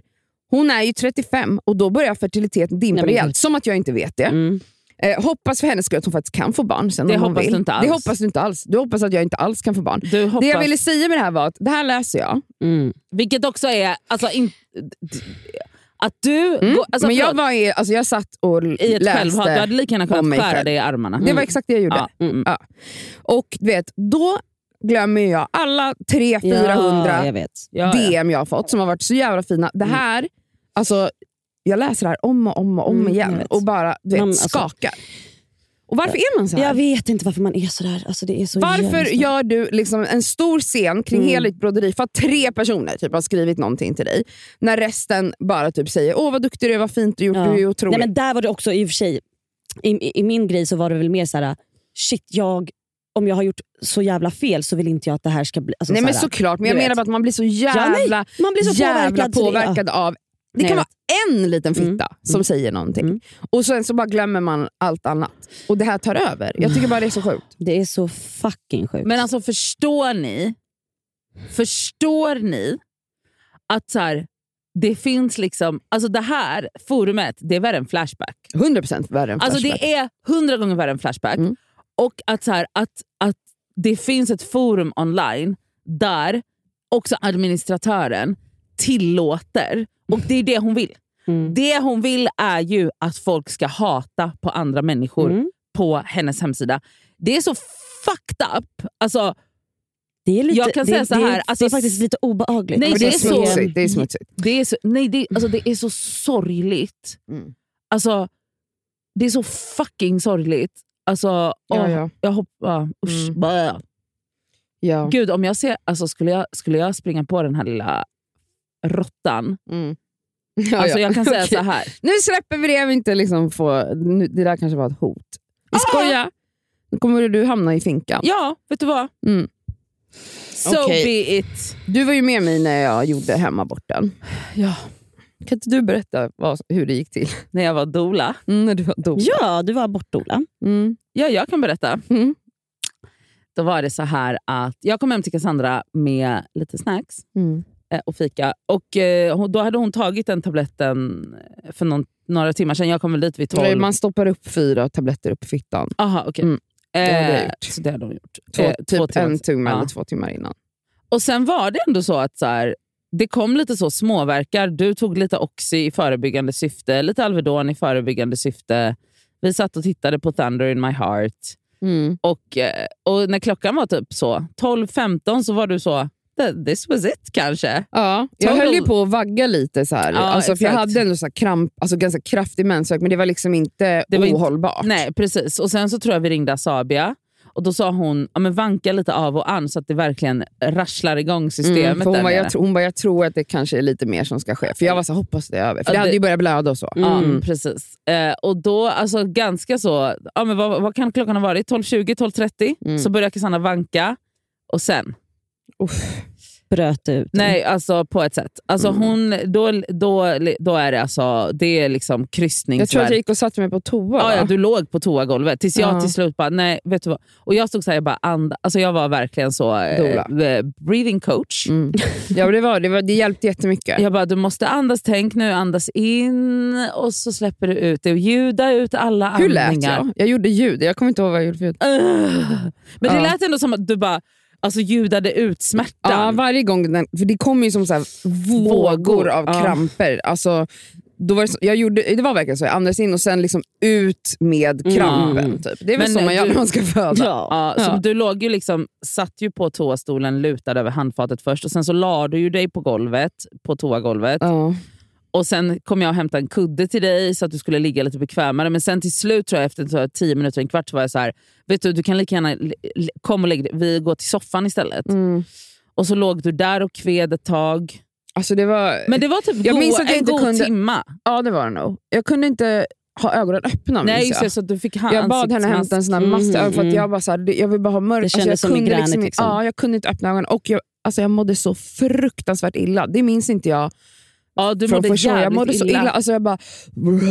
Hon är ju 35 och då börjar fertiliteten dimpa rejält. Som att jag inte vet det. Mm. Eh, hoppas för hennes skull att hon faktiskt kan få barn sen Det om hon vill. du inte alls. Det hoppas du inte alls. Du hoppas att jag inte alls kan få barn. Det jag ville säga med det här var att, det här läser jag. Mm. Vilket också är... Alltså, in, Att du... Mm. Går, alltså, men jag, var i, alltså jag satt och I ett läste. självhat, du hade lika gärna kunnat skära dig i armarna. Det var exakt det jag gjorde. Ja. Mm. Ja. Och du vet, då glömmer jag alla 300-400 Ja. Ja. DM jag har fått som har varit så jävla fina. Det här, alltså, jag läser det här om och om och om Mm, igen och bara du vet, alltså- skakar. Och varför är man så här? Jag vet inte varför man är sådär. Alltså, det är så Varför gör du liksom en stor scen kring Mm. hela ditt broderi för att tre personer typ har skrivit någonting till dig, när resten bara typ säger åh vad duktig du är, vad fint du gjort, Ja. du är otrolig. Nej, men där var det också i och för sig, i, i, i min grej så var det väl mer så här: shit jag, om jag har gjort så jävla fel så vill inte jag att det här ska bli... Alltså, Nej så men såklart, men jag menar bara att man blir så jävla, Ja, nej, man blir så jävla påverkad, så påverkad av det kan vara en liten fitta Mm. som säger någonting Mm. och sen så bara glömmer man allt annat. Och det här tar över. Jag tycker bara det är så sjukt. Det är så fucking sjukt. Men alltså förstår ni, förstår ni att så här, det finns liksom, alltså det här forumet, det är värre än Flashback. 100% värre än Alltså Flashback. det är hundra gånger värre än Flashback. Mm. Och att, så här, att, att det finns ett forum online där också administratören tillåter, och det är det hon vill. Mm. Det hon vill är ju att folk ska hata på andra människor Mm. på hennes hemsida. Det är så fucked up. Alltså, Det är, lite, Jag kan det, säga så det, här, det alltså, är faktiskt lite obehagligt. Nej, Men det det är så-. Det är smutsigt. det, är så, nej, det, alltså, det är så sorgligt. Mm. Alltså, det är så fucking sorgligt. Alltså, Ja, åh, ja. Jag hoppas... Usch, Mm. Ja. Gud, om jag ser, alltså, skulle, jag, skulle jag springa på den här lilla råttan. Mm. Ja, Alltså, ja. Jag kan säga Okej. så här. Nu släpper vi det, vill inte liksom få... Nu, det där kanske var ett hot. Vi skojar. Nu kommer du hamna i finkan. Ja, vet du vad? Mm. So Okej. be it. Du var ju med mig när jag gjorde hemaborten. Ja. Kan inte du berätta vad, hur det gick till? När jag var dola. Mm, när du var dop. Ja, du var bortola. Mm. Ja, jag kan berätta. Mm. Då var det så här att jag kom hem till Cassandra med lite snacks Mm. Eh, och fika. Och eh, Då hade hon tagit den tabletten för någon, några timmar sedan. Jag kom väl dit vid tolv. Man stoppar upp fyra tabletter upp i fittan. Aha, okej. Mm. Det hade jag Eh, gjort. Så det hade hon gjort. Två, Eh, typ timmar en tumme Ja. eller två timmar innan. Och Sen var det ändå så att så här, det kom lite så småverkar. Du tog lite Oxy i förebyggande syfte, lite Alvedon i förebyggande syfte. Vi satt och tittade på Thunder in my heart. Mm. Och, eh, och när klockan var typ så 12-15 så var du så, "Th- this was it kanske. Ja, jag Total- höll ju på att vagga lite. så här. Ja, alltså, för Jag hade ändå så kramp, alltså ganska kraftig mensvärk, men det var liksom inte Det var inte- ohållbart. Nej, precis. Och Sen så tror jag vi ringde Asabia och då sa hon ja, men vanka lite av och an så att det verkligen rasslar igång systemet. Mm, för hon, där bara, jag, hon bara, jag tror att det kanske är lite mer som ska ske. För jag var så hoppas det är över. För Ja, det hade det- ju börjat blöda och så. Ja, Mm. precis. Eh, och då, alltså ganska så, ja, men vad, vad kan klockan ha varit? 12.20, 12.30? Mm. Så började Cassandra vanka och sen, Bröt ut. nej alltså på ett sätt. Alltså Mm. hon, då, då, då är det alltså, det är liksom Jag tror att jag gick och satte mig på toa. Ja, ja, du låg på toagolvet tills jag Ja. till slut bara, nej vet du vad. Och jag stod såhär, jag bara and, alltså jag var verkligen så, Dola. eh, breathing coach. Mm. Ja, det, var, det, var, det hjälpte jättemycket. Jag bara, du måste andas, tänk nu, andas in och så släpper du ut det. Och ljuda ut alla Hur andningar. lät jag? Jag gjorde ljud. Jag kommer inte ihåg vad jag gjorde för ljud. Ugh. Men det lät ändå som att du bara alltså, ljudade ut Ja, smärtan. varje gång. Den, för det kom ju som så här Vågor. vågor av Ja. kramper. Alltså, då var det, så, jag gjorde, det var verkligen så. Jag andades in och sen liksom ut med krampen. Mm. Typ. Det är väl Men så man gör du- när man ska föda. Ja. Ja, så Ja. Du låg ju liksom, satt ju på toastolen lutad över handfatet först och sen så la du ju dig på golvet, på toagolvet. Ja. Och Sen kom jag och hämtade en kudde till dig så att du skulle ligga lite bekvämare. Men sen till slut, tror jag, efter så här, tio minuter, en kvart, så var jag så här, vet du, du kan lika gärna l- l- kom och lägg dig. Vi går till soffan istället. Mm. Och så låg du där och kved ett tag. Alltså det var, Men det var typ Jag go- minns att jag en inte god kunde- timma. ja, det var det nog. Jag kunde inte ha ögonen öppna. Nej, just jag. så att du fick ha Jag bad henne hämta en sån här Mm, mask att mm. jag, bara så här, det- jag vill bara ha mörkt. Det kändes jag som kunde inte- liksom. Ja, jag kunde inte öppna ögonen och jag, alltså jag mådde så fruktansvärt illa. Det minns inte jag Ja, du mådde första jävligt Jag mådde så illa. Alltså jag bara,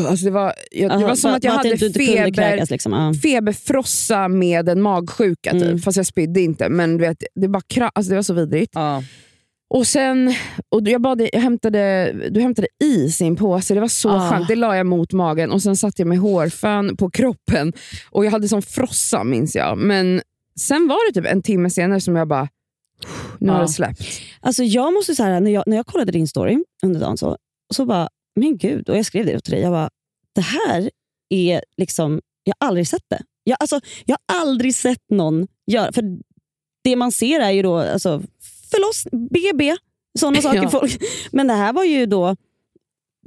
alltså det var, jag, det Aha, var som att jag hade feber, kräkas, liksom. feberfrossa med en magsjuka, typ. Mm. fast jag spydde inte. Men du vet, det, bara kra- alltså det var så vidrigt. Ja. Och sen, och jag bad, jag hämtade, du hämtade is i en påse, det var så Ah. skönt. Det la jag mot magen och sen satte jag med hårfön på kroppen. Och Jag hade sån frossa minns jag. Men sen var det typ en timme senare som jag bara, nu har Ja. det släppt. Alltså jag måste säga när jag, när jag kollade din story under dagen så, så bara, men gud, och jag skrev det till dig. Jag bara, det här är liksom, jag har aldrig sett det. Jag, alltså, jag har aldrig sett någon göra, för det man ser är ju då alltså, förloss, BB, sådana saker. Ja. Folk. Men det här var ju då,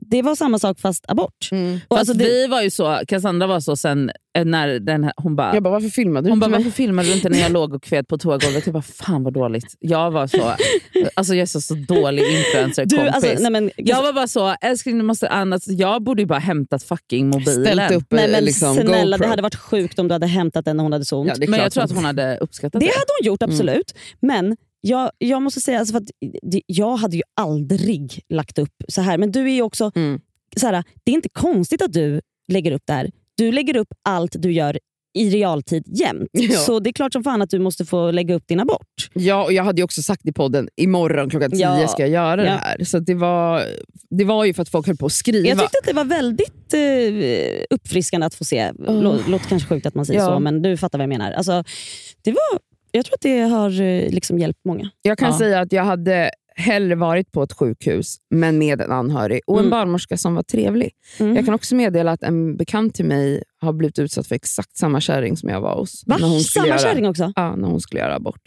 det var samma sak fast abort. Och Fast alltså det, vi var ju så, Cassandra var så sen eh, när den här, hon bara, Jag bara, varför filmade du hon inte bara varför filmade du inte när jag låg och kvet på toagolvet? Jag bara fan vad dåligt. Jag var så, alltså jag är så, så dålig influencer du, kompis. alltså, nej, men, jag var bara så, älskling du måste annat. Jag borde ju bara hämtat fucking mobilen. Ställt upp nej, men liksom, snälla, GoPro. det hade varit sjukt om du hade hämtat den när hon hade så ont. Ja, Men jag tror att hon hade uppskattat Det det. hade hon gjort, absolut. Men jag, jag måste säga, alltså för det, jag hade ju aldrig lagt upp så här. Men du är också, Mm. så här, det är inte konstigt att du lägger upp det här. Du lägger upp allt du gör i realtid jämt. Ja. Så det är klart som fan att du måste få lägga upp din abort. Ja, och jag hade ju också sagt i podden, imorgon klockan 10 Ja. ska jag göra Ja. det här. Så det, var, det var ju för att folk höll på att skriva. Jag tyckte att det var väldigt eh, uppfriskande att få se. Lå, låter kanske sjukt att man säger så, men du fattar vad jag menar. Alltså, det var, jag tror att det har eh, liksom hjälpt många. Jag kan Ja. säga att jag hade hellre varit på ett sjukhus, men med en anhörig och en Mm. barnmorska som var trevlig. Mm. Jag kan också meddela att en bekant till mig har blivit utsatt för exakt samma kärring som jag var hos. Va? När hon Samma göra, kärring också? Ja, när hon skulle göra abort.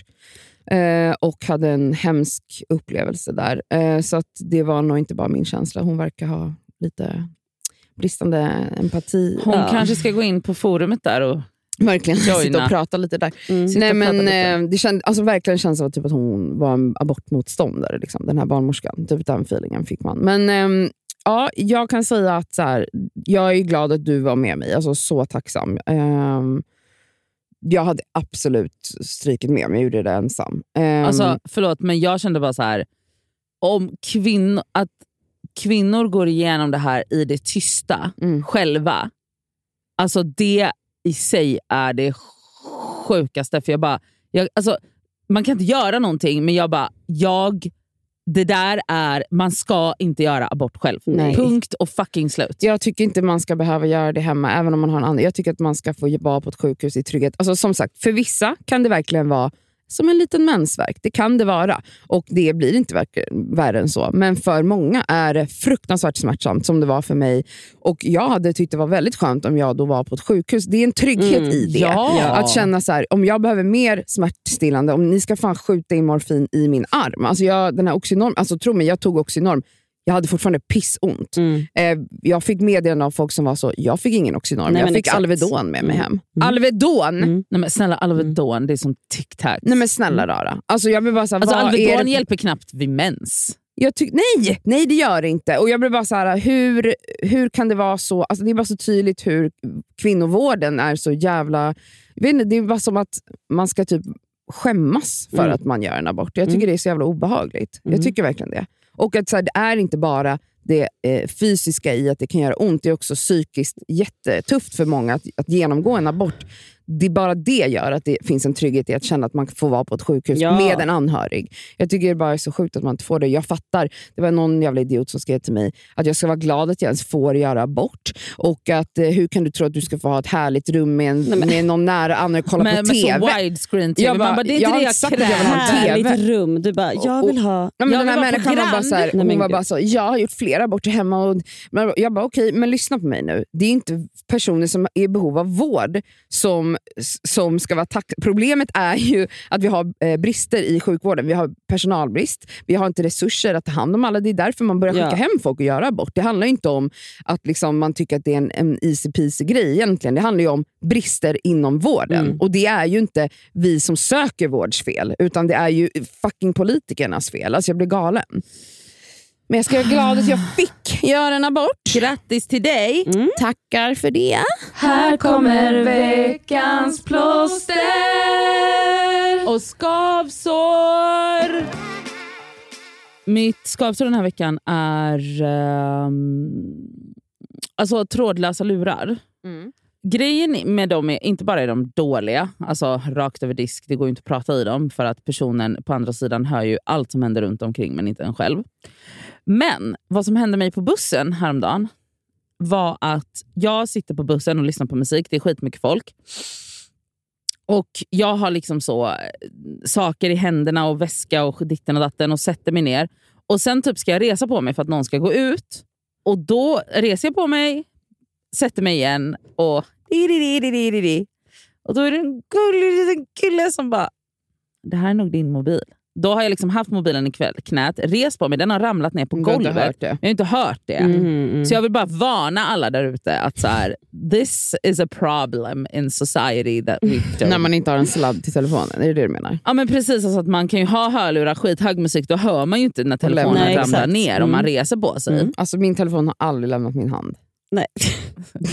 Eh, och hade en hemsk upplevelse där. Eh, så att det var nog inte bara min känsla. Hon verkar ha lite bristande empati. Hon Ja. kanske ska gå in på forumet där och Verkligen sitta och prata lite där. Mm. Nej, men, lite. eh, det känd, alltså, verkligen känns som typ att hon var en abortmotståndare, liksom, den här barnmorskan. Typ den feelingen fick man. Men ehm, ja, jag kan säga att så här, jag är glad att du var med mig. Alltså, så tacksam. Ehm, jag hade absolut strykit med mig, jag gjorde det ensam. Ehm, Alltså, förlåt, men jag kände bara så här. Om kvinn, att kvinnor går igenom det här i det tysta Mm. själva, alltså det i sig är det sjukaste. För jag bara, jag, alltså, man kan inte göra någonting, men jag bara, jag, det där är, man ska inte göra abort själv. Nej. Punkt och fucking slut. Jag tycker inte man ska behöva göra det hemma, även om man har en annan. Jag tycker att man ska få vara på ett sjukhus i trygghet. Alltså, som sagt, för vissa kan det verkligen vara som en liten mensvärk. Det kan det vara. Och det blir inte värre än så. Men för många är det fruktansvärt smärtsamt, som det var för mig. Och Jag hade tyckt det var väldigt skönt om jag då var på ett sjukhus. Det är en trygghet Mm, i det. ja. Att känna så här, om jag behöver mer smärtstillande, om ni ska fan skjuta in morfin i min arm. Alltså jag, den här Oxynorm, alltså tro mig, jag tog Oxynorm. Jag hade fortfarande pissont. Mm. Eh, jag fick meddelanden av folk som var så, jag fick ingen Oxynorm, Nej, jag fick exakt. Alvedon med mig Mm. hem. Mm. Alvedon? Mm. Nej, men snälla Alvedon, det är som tic-tac. Nej men snälla rara. Alltså, jag blir bara så här, Alltså, Alvedon det? hjälper knappt vid mens. Jag tyck, nej, nej, det gör det inte. Och jag blir bara så här, hur, hur kan det vara så? Alltså, det är bara så tydligt hur kvinnovården är så jävla... Inte, det är bara som att man ska typ skämmas för Mm. att man gör en abort. Jag tycker Mm. det är så jävla obehagligt. Mm. Jag tycker verkligen det. Och att så här, det är inte bara det eh, fysiska i att det kan göra ont, det är också psykiskt jättetufft för många att, att genomgå en abort. Det bara det gör att det finns en trygghet i att känna att man får vara på ett sjukhus Ja. med en anhörig. Jag tycker det bara är så sjukt att man inte får det. Jag fattar, det var någon jävla idiot som skrev till mig att jag ska vara glad att jag ens får göra abort. Och att eh, hur kan du tro att du ska få ha ett härligt rum med, en, Nej, men- med någon nära anhörig och kolla med, på med TV? så widescreen TV. Jag bara- Man bara, det är jag inte har det jag sagt att jag vill ha en kräver. TV. Härligt rum. Du bara, jag vill ha... Ja, men Jag den här människan var bara, så här, Nej, hon men var bara så, jag har gjort flera aborter hemma. Och, men jag bara, okej, men lyssna på mig nu. Det är inte personer som är i behov av vård som, som ska vara tack. Problemet är ju att vi har eh, brister i sjukvården. Vi har personalbrist, vi har inte resurser att ta hand om alla. Det är därför man börjar skicka Ja. hem folk och göra abort. Det handlar inte om att liksom, man tycker att det är en, en easy peasy grej egentligen. Det handlar ju om brister inom vården. Mm. Och det är ju inte vi som söker vårds fel, utan det är ju fucking politikernas fel. Alltså jag blir galen. Men jag ska vara glad att jag fick göra en abort. Grattis till dig! Mm. Tackar för det. Här kommer veckans plåster. Och skavsår! Mitt skavsår den här veckan är ehm, alltså trådlösa lurar. Grejen med dem är inte bara är de dåliga, alltså rakt över disk, det går ju inte att prata i dem för att personen på andra sidan hör ju allt som händer runt omkring men inte en själv. Men vad som hände mig på bussen häromdagen var att jag sitter på bussen och lyssnar på musik, det är skitmycket folk. Och jag har liksom så eh, saker i händerna och väska och ditten och datten och sätter mig ner. Och Sen typ ska jag resa på mig för att någon ska gå ut. och då reser jag på mig, sätter mig igen och... Och då är det en gullig liten kille som bara, det här är nog din mobil. Då har jag liksom haft mobilen i kväll, knät, rest på mig, den har ramlat ner på Du har inte golvet. hört det. Jag har inte hört det. Mm, mm. Så jag vill bara varna alla där ute att så här, this is a problem in society that we don't När man inte har en sladd till telefonen, är det det du menar? Ja men precis, alltså att man kan ju ha hörlurar, skithög musik, då hör man ju inte när telefonen Nej, ramlar exakt. ner om man Mm. reser på sig. Mm. Alltså min telefon har aldrig lämnat min hand. Nej,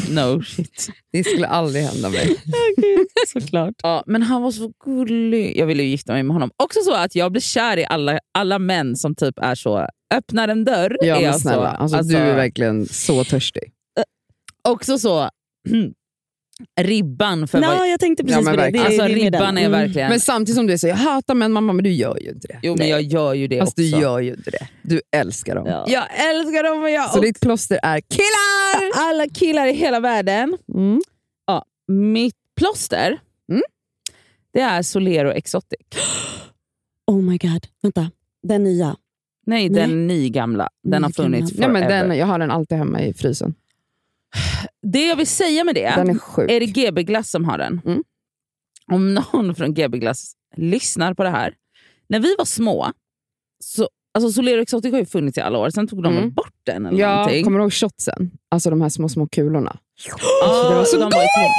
No shit. Det skulle aldrig hända mig. såklart. Ja, men han var så gullig. Jag ville ju gifta mig med honom. Också så att jag blir kär i alla, alla män som typ är så, öppnar en dörr. Ja men snälla, så, alltså, du är verkligen så törstig. Också så, ribban för Nå, vad... jag tänkte precis Ja, men på det. det. Alltså är ribban är Mm. verkligen... Men samtidigt som du säger, jag hatar män mamma, men du gör ju inte det. jo men jag gör ju det Fast också. du gör ju inte det. Du älskar dem. Ja. Jag älskar dem och jag Så ditt plåster är killar! alla killar i hela världen. Mm. Ja, mitt plåster, Mm. det är Solero Exotic. Oh my god, vänta. Den nya. Nej, Nej. den nygamla. Den har Nygamla. funnits Ja, forever. men den, jag har den alltid hemma i frysen. Det jag vill säga med det, Den är sjuk. är det GB Glass som har den. Mm. Om någon från GB Glass lyssnar på det här. När vi var små, så, alltså Solero Exotic har ju funnits i alla år, sen tog de Mm. bort den eller Ja, någonting. kommer du ihåg shotsen? Alltså de här små, små kulorna. Ah, det var så de var så-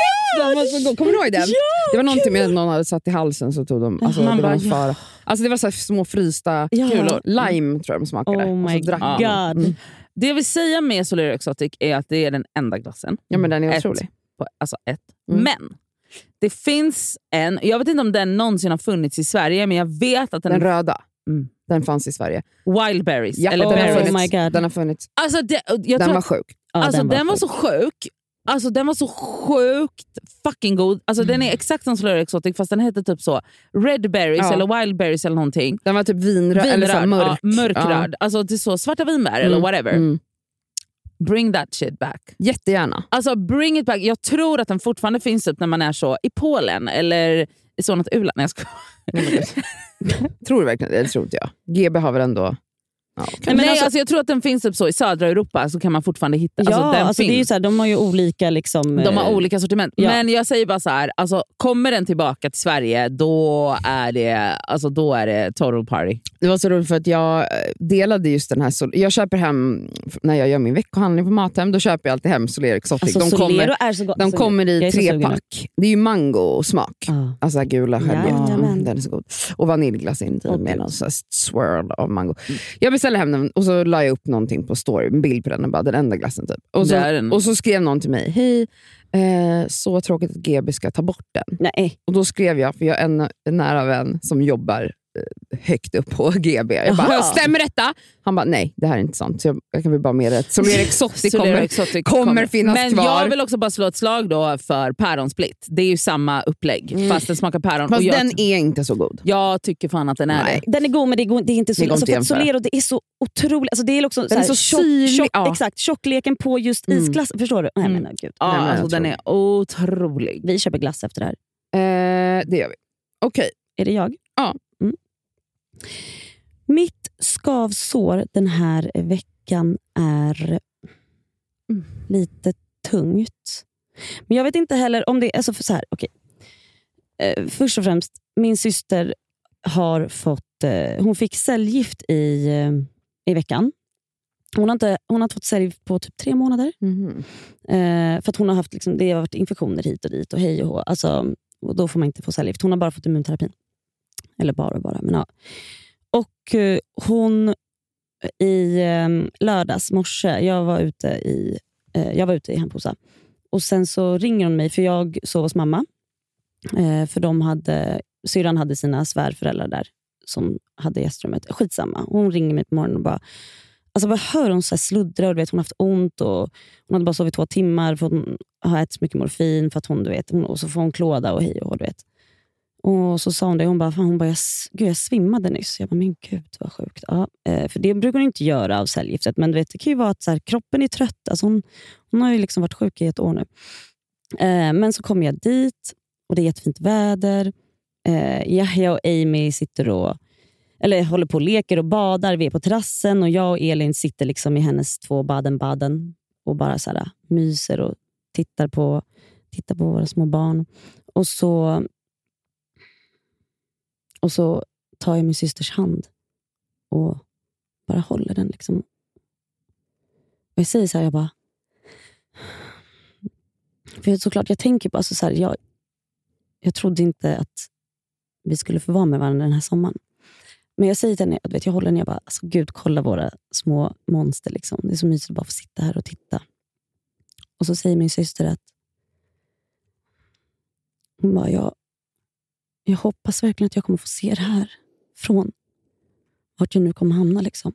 Den var så god. Kommer du ihåg den? Det var någonting med att någon hade satt i halsen så tog de... Alltså, Man det var bara, fara. Alltså, det var så små frysta Ja. Kulor. lime tror jag de smakade. Oh my god. Mm. Det jag vill säga med Solero Exotic är att det är den enda glassen. Ja men den är Ett. otrolig. På, alltså ett. Mm. Men det finns en, jag vet inte om den någonsin har funnits i Sverige, men jag vet att den, Den röda. Mm. Den fanns i Sverige. Wild Berries. Ja, eller den, har berries. Oh funnits. my God. den har funnits. Alltså det, Den var att, sjuk. Ja, alltså den, var sjuk. så sjuk. Alltså den var så sjukt fucking god. Alltså Den är exakt som Solero Exotic fast den heter typ så Red Berries Ja. eller Wild Berries eller någonting. Den var typ vinröd, eller så Vinröd, mörk. Ja, mörkröd. Alltså det är så svarta vinbär eller Mm. whatever. Mm. Bring that shit back. Jättegärna. Alltså bring it back. Jag tror att den fortfarande finns typ när man är så i Polen eller i så något u-land. Nej, jag skojar. tror du verkligen det? Det tror inte jag. GB har väl ändå... Ja, okej. Nej, men Nej, alltså- alltså, jag tror att den finns typ så i södra Europa, så kan man fortfarande hitta. Ja, alltså, den alltså, det är ju finns. så här, de har ju olika... Liksom, de har eh, olika sortiment. ja. Men jag säger bara så här, alltså, kommer den tillbaka till Sverige, då är det, alltså, då är det total party. Det var så roligt för att jag eh, delade just den här... Sol- jag köper hem, när jag gör min veckohandling på Mathem, då köper jag alltid hem Solero Exotic. Alltså, de Solero kommer, är så gott. de Alltså, kommer i trepack. Det är ju mango-smak. Ja. Alltså gula. Jajamän. Mm, den är så god. Och vaniljglass inuti Åh, med någon swirl av mango. Jag beställde hem den och så la jag upp någonting på story, en bild på den och bara den enda glassen. Typ. Och, så, och så skrev någon till mig, hej, eh, så tråkigt att GB ska ta bort den. Nej. Och då skrev jag, för jag har en, en nära vän som jobbar högt upp på GB. Jag bara, Jaha. stämmer detta? Han bara, nej det här är inte sant. Så jag, jag kan väl bara meddela att Solero Exotic kommer, kommer finnas Men kvar. jag vill också bara slå ett slag då för päronsplitt. Det är ju samma upplägg, fast den smakar päron. Mm. Fast och jag, den är inte så god. jag tycker fan att den är Nej. det. Den är god men det är, god, det är inte så... Det går alltså. Solero det är så otroligt. Alltså, det är också Den är här, så tjock, syrlig, tjock, ja. Exakt, tjockleken på just Mm. isglass. Förstår du? Nej, Mm. men, gud. Ja, Nej, men alltså, den är otrolig. Vi köper glass efter det här. Eh, det gör vi. Okej. Är det jag? Ja. Mm. Mitt skavsår den här veckan är Mm. lite tungt. Men jag vet inte heller om det är... Alltså så här, okej. eh, först och främst, min syster har fått... Eh, hon fick cellgift i, eh, i veckan. Hon har, inte, hon har inte fått cellgift på typ tre månader. Eh, för att hon har haft liksom, det har varit infektioner hit och dit och hej och hå. Alltså, och då får man inte få cellgift. Hon har bara fått immunterapin. Eller bara och bara. Men ja. Och eh, hon eh, i eh, lördags morse, jag var ute i, jag var ute i Hemposa. Och sen så ringer hon mig, för jag sov hos mamma. För de hade, syrran hade sina svärföräldrar där som hade gästrummet. Skitsamma. Hon ringer mig på morgonen och bara Alltså bara hör hon så här sluddra och du vet, hon har haft ont. Och hon hade bara sovit två timmar för hon har ätit så mycket morfin. För att hon, du vet, hon, och så får hon klåda och hej och hå, du vet. Och så sa hon det. Hon bara, fan, hon bara jag, gud, jag svimmade nyss. Jag bara, men gud vad sjukt. Ja, eh, för det brukar hon inte göra av cellgiftet. Men du vet, det kan ju vara att så här, kroppen är trött. Alltså hon, hon har ju liksom varit sjuk i ett år nu. Eh, men så kommer jag dit och det är jättefint väder. Eh, Yahya och Amy sitter och eller håller på och leker och badar. Vi är på terrassen och jag och Elin sitter liksom i hennes två Baden-Baden och bara så här, myser och tittar på, tittar på våra små barn. Och så, och så tar jag min systers hand och bara håller den. Liksom. Och jag säger så här, jag bara... För såklart, jag tänker på, alltså så här, jag, jag trodde inte att vi skulle få vara med varandra den här sommaren. Men jag säger till henne, vet, jag håller henne, jag bara, alltså, gud kolla våra små monster. Liksom. Det är så mysigt att bara få sitta här och titta. Och så säger min syster att hon bara, jag, jag hoppas verkligen att jag kommer få se det här från vart jag nu kommer hamna. Liksom.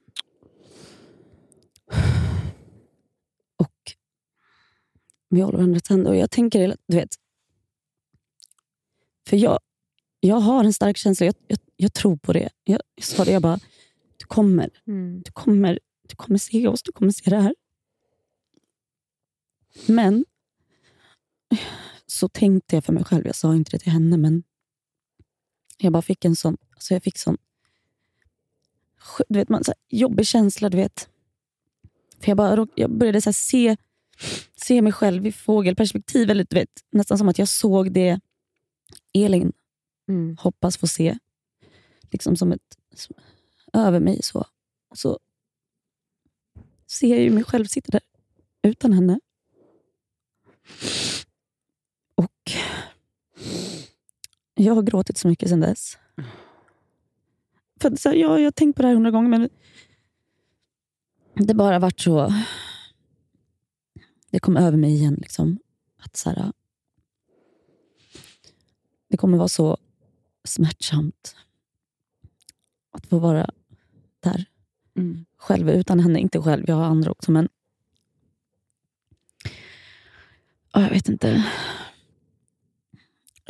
Och vi håller varandras händer och jag tänker, du vet, för jag, jag har en stark känsla, jag, jag, jag tror på det. Jag, jag sa det, jag bara, du kommer, Mm. du kommer, du kommer se oss, du kommer se det här. Men så tänkte jag för mig själv, jag sa inte det till henne, men jag bara fick en sån, alltså jag fick sån du vet, man, så jobbig känsla. Du vet. För jag, bara, jag började så se, se mig själv i fågelperspektiv. Eller, du vet, nästan som att jag såg det Elin Mm. hoppas få se. Liksom som ett som, över mig. så. Och så ser jag ju mig själv sitta där utan henne. Och jag har gråtit så mycket sedan dess. För så här, ja, jag har tänkt på det här hundra gånger, men det bara varit så... Det kom över mig igen. Liksom, att så här, Det kommer vara så smärtsamt att få vara där Mm. själv utan henne. Inte själv, jag har andra också. Men ja, jag vet inte.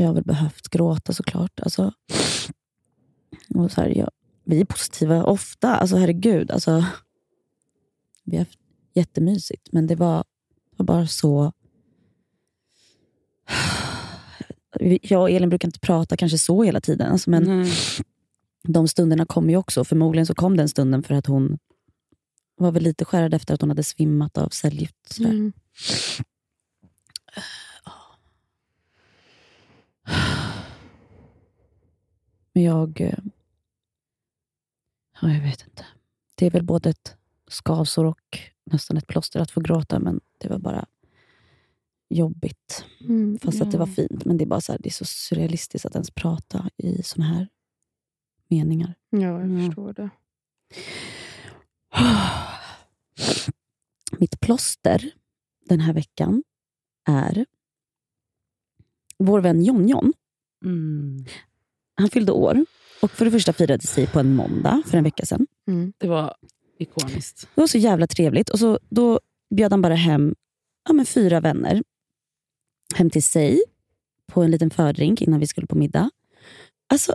Jag har väl behövt gråta såklart. Alltså, och så här, jag, vi är positiva ofta. Alltså herregud. Alltså, vi har haft jättemysigt. Men det var, det var bara så... Jag och Elin brukar inte prata kanske så hela tiden. Alltså, men Nej. de stunderna kom ju också. Förmodligen så kom den stunden för att hon var väl lite skärrad efter att hon hade svimmat av cellgift. sådär. Mm. Men jag... eh, Ja, jag vet inte. Det är väl både ett skavsår och nästan ett plåster att få gråta, men det var bara jobbigt. Mm. Fast att det var fint. Men det är bara så här, det är så surrealistiskt att ens prata i såna här meningar. Ja, jag Mm. förstår det. Mitt plåster den här veckan är vår vän Jon-Jon. Mm. Han fyllde år och för det första firade sig på en måndag för en vecka sedan. Mm. Det var ikoniskt. Det var så jävla trevligt. Och så, Då bjöd han bara hem ja, men fyra vänner hem till sig på en liten fördrink innan vi skulle på middag. Alltså,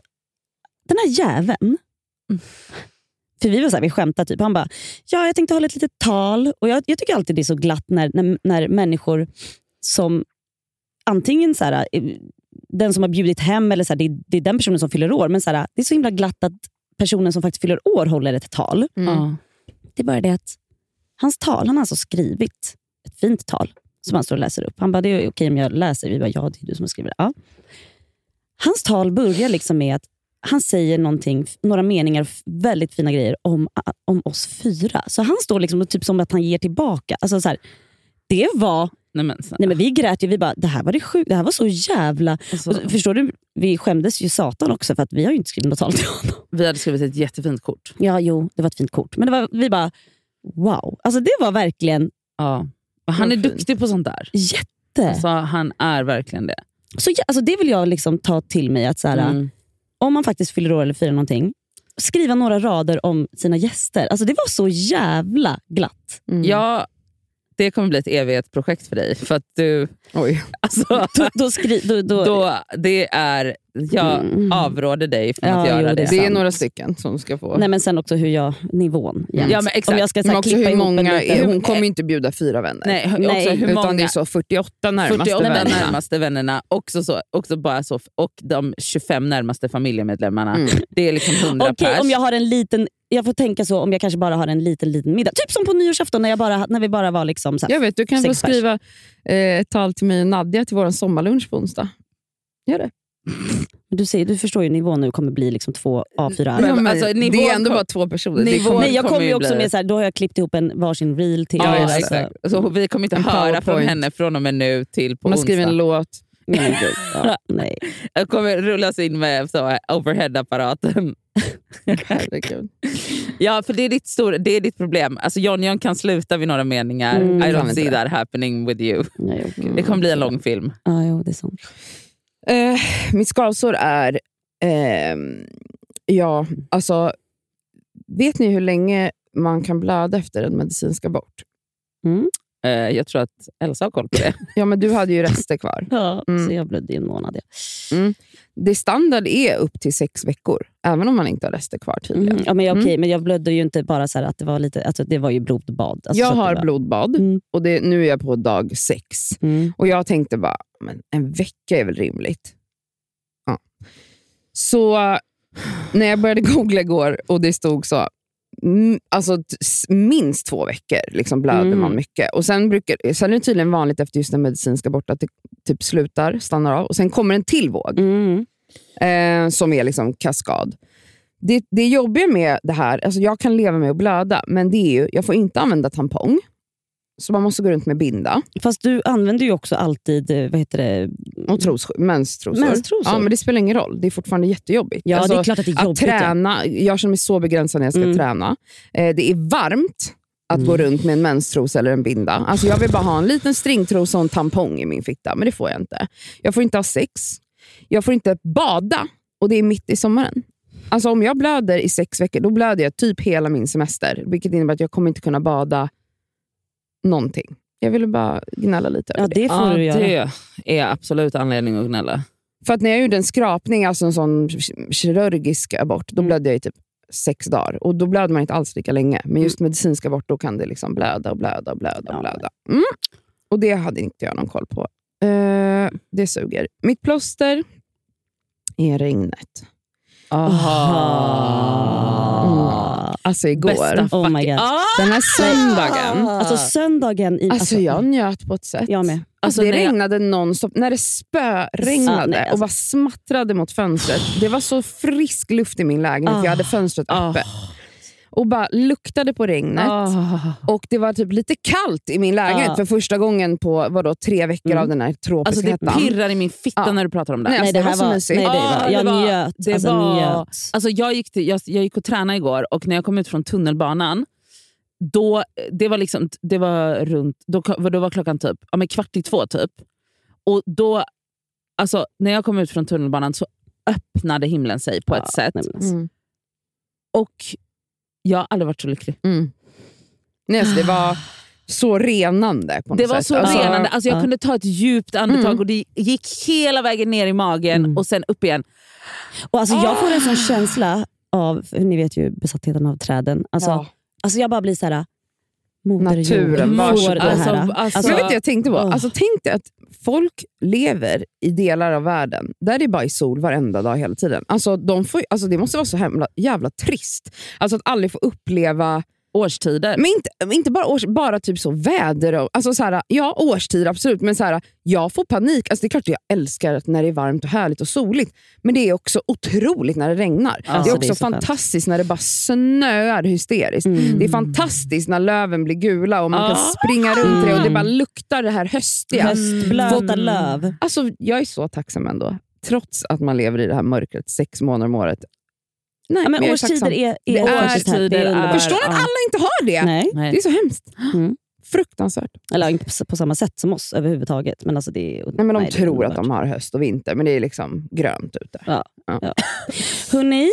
den här jäveln. För vi var så här, vi skämtade typ. Han bara, ja jag tänkte hålla ett litet tal. Och jag, jag tycker alltid det är så glatt när, när, när människor som antingen så här, den som har bjudit hem eller så här, det, är- det är den personen som fyller år. Men så här, det är så himla glatt att personen som faktiskt fyller år håller ett tal. Mm. Det är bara det att hans tal, han har alltså skrivit ett fint tal som han står och läser upp. Han bara, det är okej om jag läser. Vi bara, ja det är du som har skrivit det. Ja. Hans tal börjar liksom med att han säger någonting, några meningar, väldigt fina grejer om, om oss fyra. Så han står liksom och typ som att han ger tillbaka. Alltså så här, det var, Nej, men, snälla. nej men vi grät ju, vi bara, det här var det sjukt, det här var så jävla... Alltså, Och, förstår du? Vi skämdes ju satan också för att vi har ju inte skrivit något tal till honom. vi hade skrivit ett jättefint kort. Ja, jo, det var ett fint kort. Men det var, vi bara, wow. Alltså det var verkligen Ja. Och han är fint. duktig på sånt där. jätte. Alltså, han är verkligen det. Så, alltså det vill jag liksom ta till mig. att så här, Mm. Om man faktiskt fyller år eller firar någonting, skriva några rader om sina gäster. Alltså det var så jävla glatt. Mm. Jag det kommer bli ett evighetsprojekt för dig. För att du, Oj. alltså, Då, då, skri, då, då, då, det är, jag Mm. avråder dig från Ja, att göra jo, det. det är är några stycken som ska få. Nej, men sen också hur jag, nivån. jämt. Ja, men exakt. Om jag ska så men här, också klippa hur många, liten, hon kommer ju inte bjuda fyra vänner. Nej, också Nej. hur utan många, det är så 48 närmaste 48 vännerna. närmaste vännerna också så, också bara så, och de 25 närmaste familjemedlemmarna. Mm. Det är liksom 100 Okej, pers. om jag har en liten, jag får tänka så om jag kanske bara har en liten liten middag. Typ som på nyårsafton när, jag bara, när vi bara var liksom så här, Jag vet, du kan få Sex pers. skriva eh, ett tal till mig och Nadja till vår sommarlunch på onsdag. Gör det. du, ser, du förstår ju nivån nu kommer bli liksom två A4 Men Ja, men alltså, det nivån är ändå kom- bara två personer. Det nivån- kommer- Nej, jag kommer ju också bli- med så här, då har jag klippt ihop en varsin reel till Ja, er. just exakt. Så vi kommer inte En höra från PowerPoint. henne från och med nu till på har onsdag. skrivit en låt. Nej, men gud. Ja, nej. Jag kommer rullas in med så, overhead-apparaten. Herregud. Ja, för det är ditt, stora, det är ditt problem. Alltså John John kan sluta vid några meningar. Mm, I don't see det. that happening with you. nej gud. Det kommer bli en lång film. Ja, jo, det är sant. Eh, mitt skavsår är... ehm, ja, alltså... Vet ni hur länge man kan blöda efter en medicinsk abort? Mm. Eh, jag tror att Elsa har koll på det. Ja, men du hade ju rester kvar. Ja, Mm. Så jag blödde i en månad. Ja. Det standard är upp till sex veckor, även om man inte har rester kvar tydligen. Mm. Ja, men, okej, Mm. men jag blödde ju inte bara så att det var lite, alltså, det var ju blodbad. Alltså, jag har var, blodbad Mm. och det, nu är jag på dag sex. Mm. Och jag tänkte bara, men en vecka är väl rimligt? Ja. Så när jag började googla igår och det stod så, mm, alltså minst två veckor liksom blöder Mm. man mycket. Och sen, brukar, sen är det tydligen vanligt efter just den medicinska bort att det typ slutar, stannar av och sen kommer en till våg Mm. eh, som är liksom kaskad. Det, det jobbiga med det här, alltså jag kan leva med att blöda, men det är ju, jag får inte använda tampong. Så man måste gå runt med binda Fast du använder ju också alltid eh, vad heter det? Och tros, menstrosor. Menstrosor? Ja, men det spelar ingen roll. Det är fortfarande jättejobbigt. Ja, Alltså, det är klart att det är att jobbigt. ja. träna, jag känner mig så begränsad när jag ska Mm. träna. Eh, det är varmt att Mm. gå runt med en menstrosa eller en binda. Alltså jag vill bara ha en liten stringtrosa och en tampong i min fitta, men det får jag inte. Jag får inte ha sex. Jag får inte bada och det är mitt i sommaren. Alltså om jag blöder i sex veckor, då blöder jag typ hela min semester. Vilket innebär att jag kommer inte kunna bada någonting. Jag ville bara gnälla lite över Ja, det. det får du göra. det är absolut anledning att gnälla. För att när jag gjorde en skrapning, alltså en sån kirurgisk abort, då Mm. blödde jag i typ sex dagar. Och Då blöder man inte alls lika länge. Men just medicinsk abort, då kan det liksom blöda och blöda och blöda. Och, Ja. blöda. Mm. och det hade inte jag någon koll på. Eh, det suger. Mitt plåster är regnet. Alltså igår. Bästa Oh my God. Ah! Den här söndagen. Alltså söndagen... I, Alltså jag njöt på ett sätt. Jag med. Alltså, Alltså, det när jag- regnade nonstop. När det spöregnade Ah, nej, alltså. och bara smattrade mot fönstret. Det var så frisk luft i min lägenhet, för jag hade fönstret Ah. öppet. Och bara luktade på regnet. Ah. Och Det var typ lite kallt i min lägenhet Ah. för första gången på vadå, tre veckor Mm. av den här tropiska Alltså det hettan. pirrar i min fitta Ja. när du pratar om det. Nej, alltså, det det här var så var... mysigt. Nej, det Ah, var, jag det var- njöt. det alltså, var- njöt. Alltså jag, gick till, jag, jag gick och tränade igår och när jag kom ut från tunnelbanan, då, det var liksom, det var runt, då, då var klockan typ ja, men kvart i två. typ. Och då, alltså, När jag kom ut från tunnelbanan så öppnade himlen sig på Ja, ett sätt. men alltså. Mm. Och jag har aldrig varit så lycklig. Mm. Nej, alltså, det var så renande på något Det var sätt. så alltså, renande. Alltså jag ja. kunde ta ett djupt andetag Mm. och det gick hela vägen ner i magen Mm. och sen upp igen. Och alltså, jag får en sån Ah! känsla av, ni vet ju besattheten av träden. Alltså, Ja. alltså jag bara blir så här. Moder Naturen, får det här. Alltså, alltså- Men vet du jag tänkte på? Åh. Alltså, tänk dig att folk lever i delar av världen där det är bara är sol varenda dag hela tiden. Alltså, de får, alltså, det måste vara så jävla, jävla trist. Alltså att aldrig få uppleva Årstider. Men inte, inte bara, års, bara typ så väder. Och, alltså så här, ja, årstider absolut, men så här, jag får panik. Alltså det är klart att jag älskar när det är varmt och härligt och soligt, men det är också otroligt när det regnar. det Alltså, är också det är fantastiskt när det bara snöar hysteriskt. Mm. Det är fantastiskt när löven blir gula och man Ah. kan springa runt det och det bara luktar det här höstiga. Höstblöta Mm. löv. Alltså, jag är så tacksam ändå. Trots att man lever i det här mörkret sex månader om året. Nej, Ja, men jag är årstider är, är, årstider är. Förstår ni att Ja. alla inte har det? Nej. Nej. Det är så hemskt. Mm. Fruktansvärt. Eller inte på, på samma sätt som oss överhuvudtaget. Men alltså det är, Nej, men de nej, tror att de har höst och vinter, men det är liksom grönt ute. Ja. Hörrni,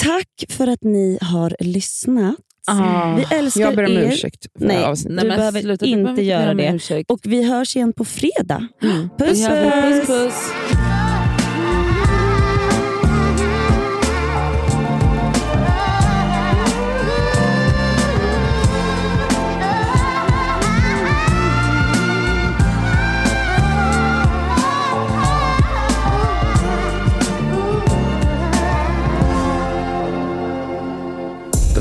tack för att ni har lyssnat. Ah, Vi älskar jag ber om er. ursäkt Nej, du behöver sluta, du inte behöver göra det. ursäkt. Och vi hörs igen på fredag. Puss Ja, puss! puss, puss.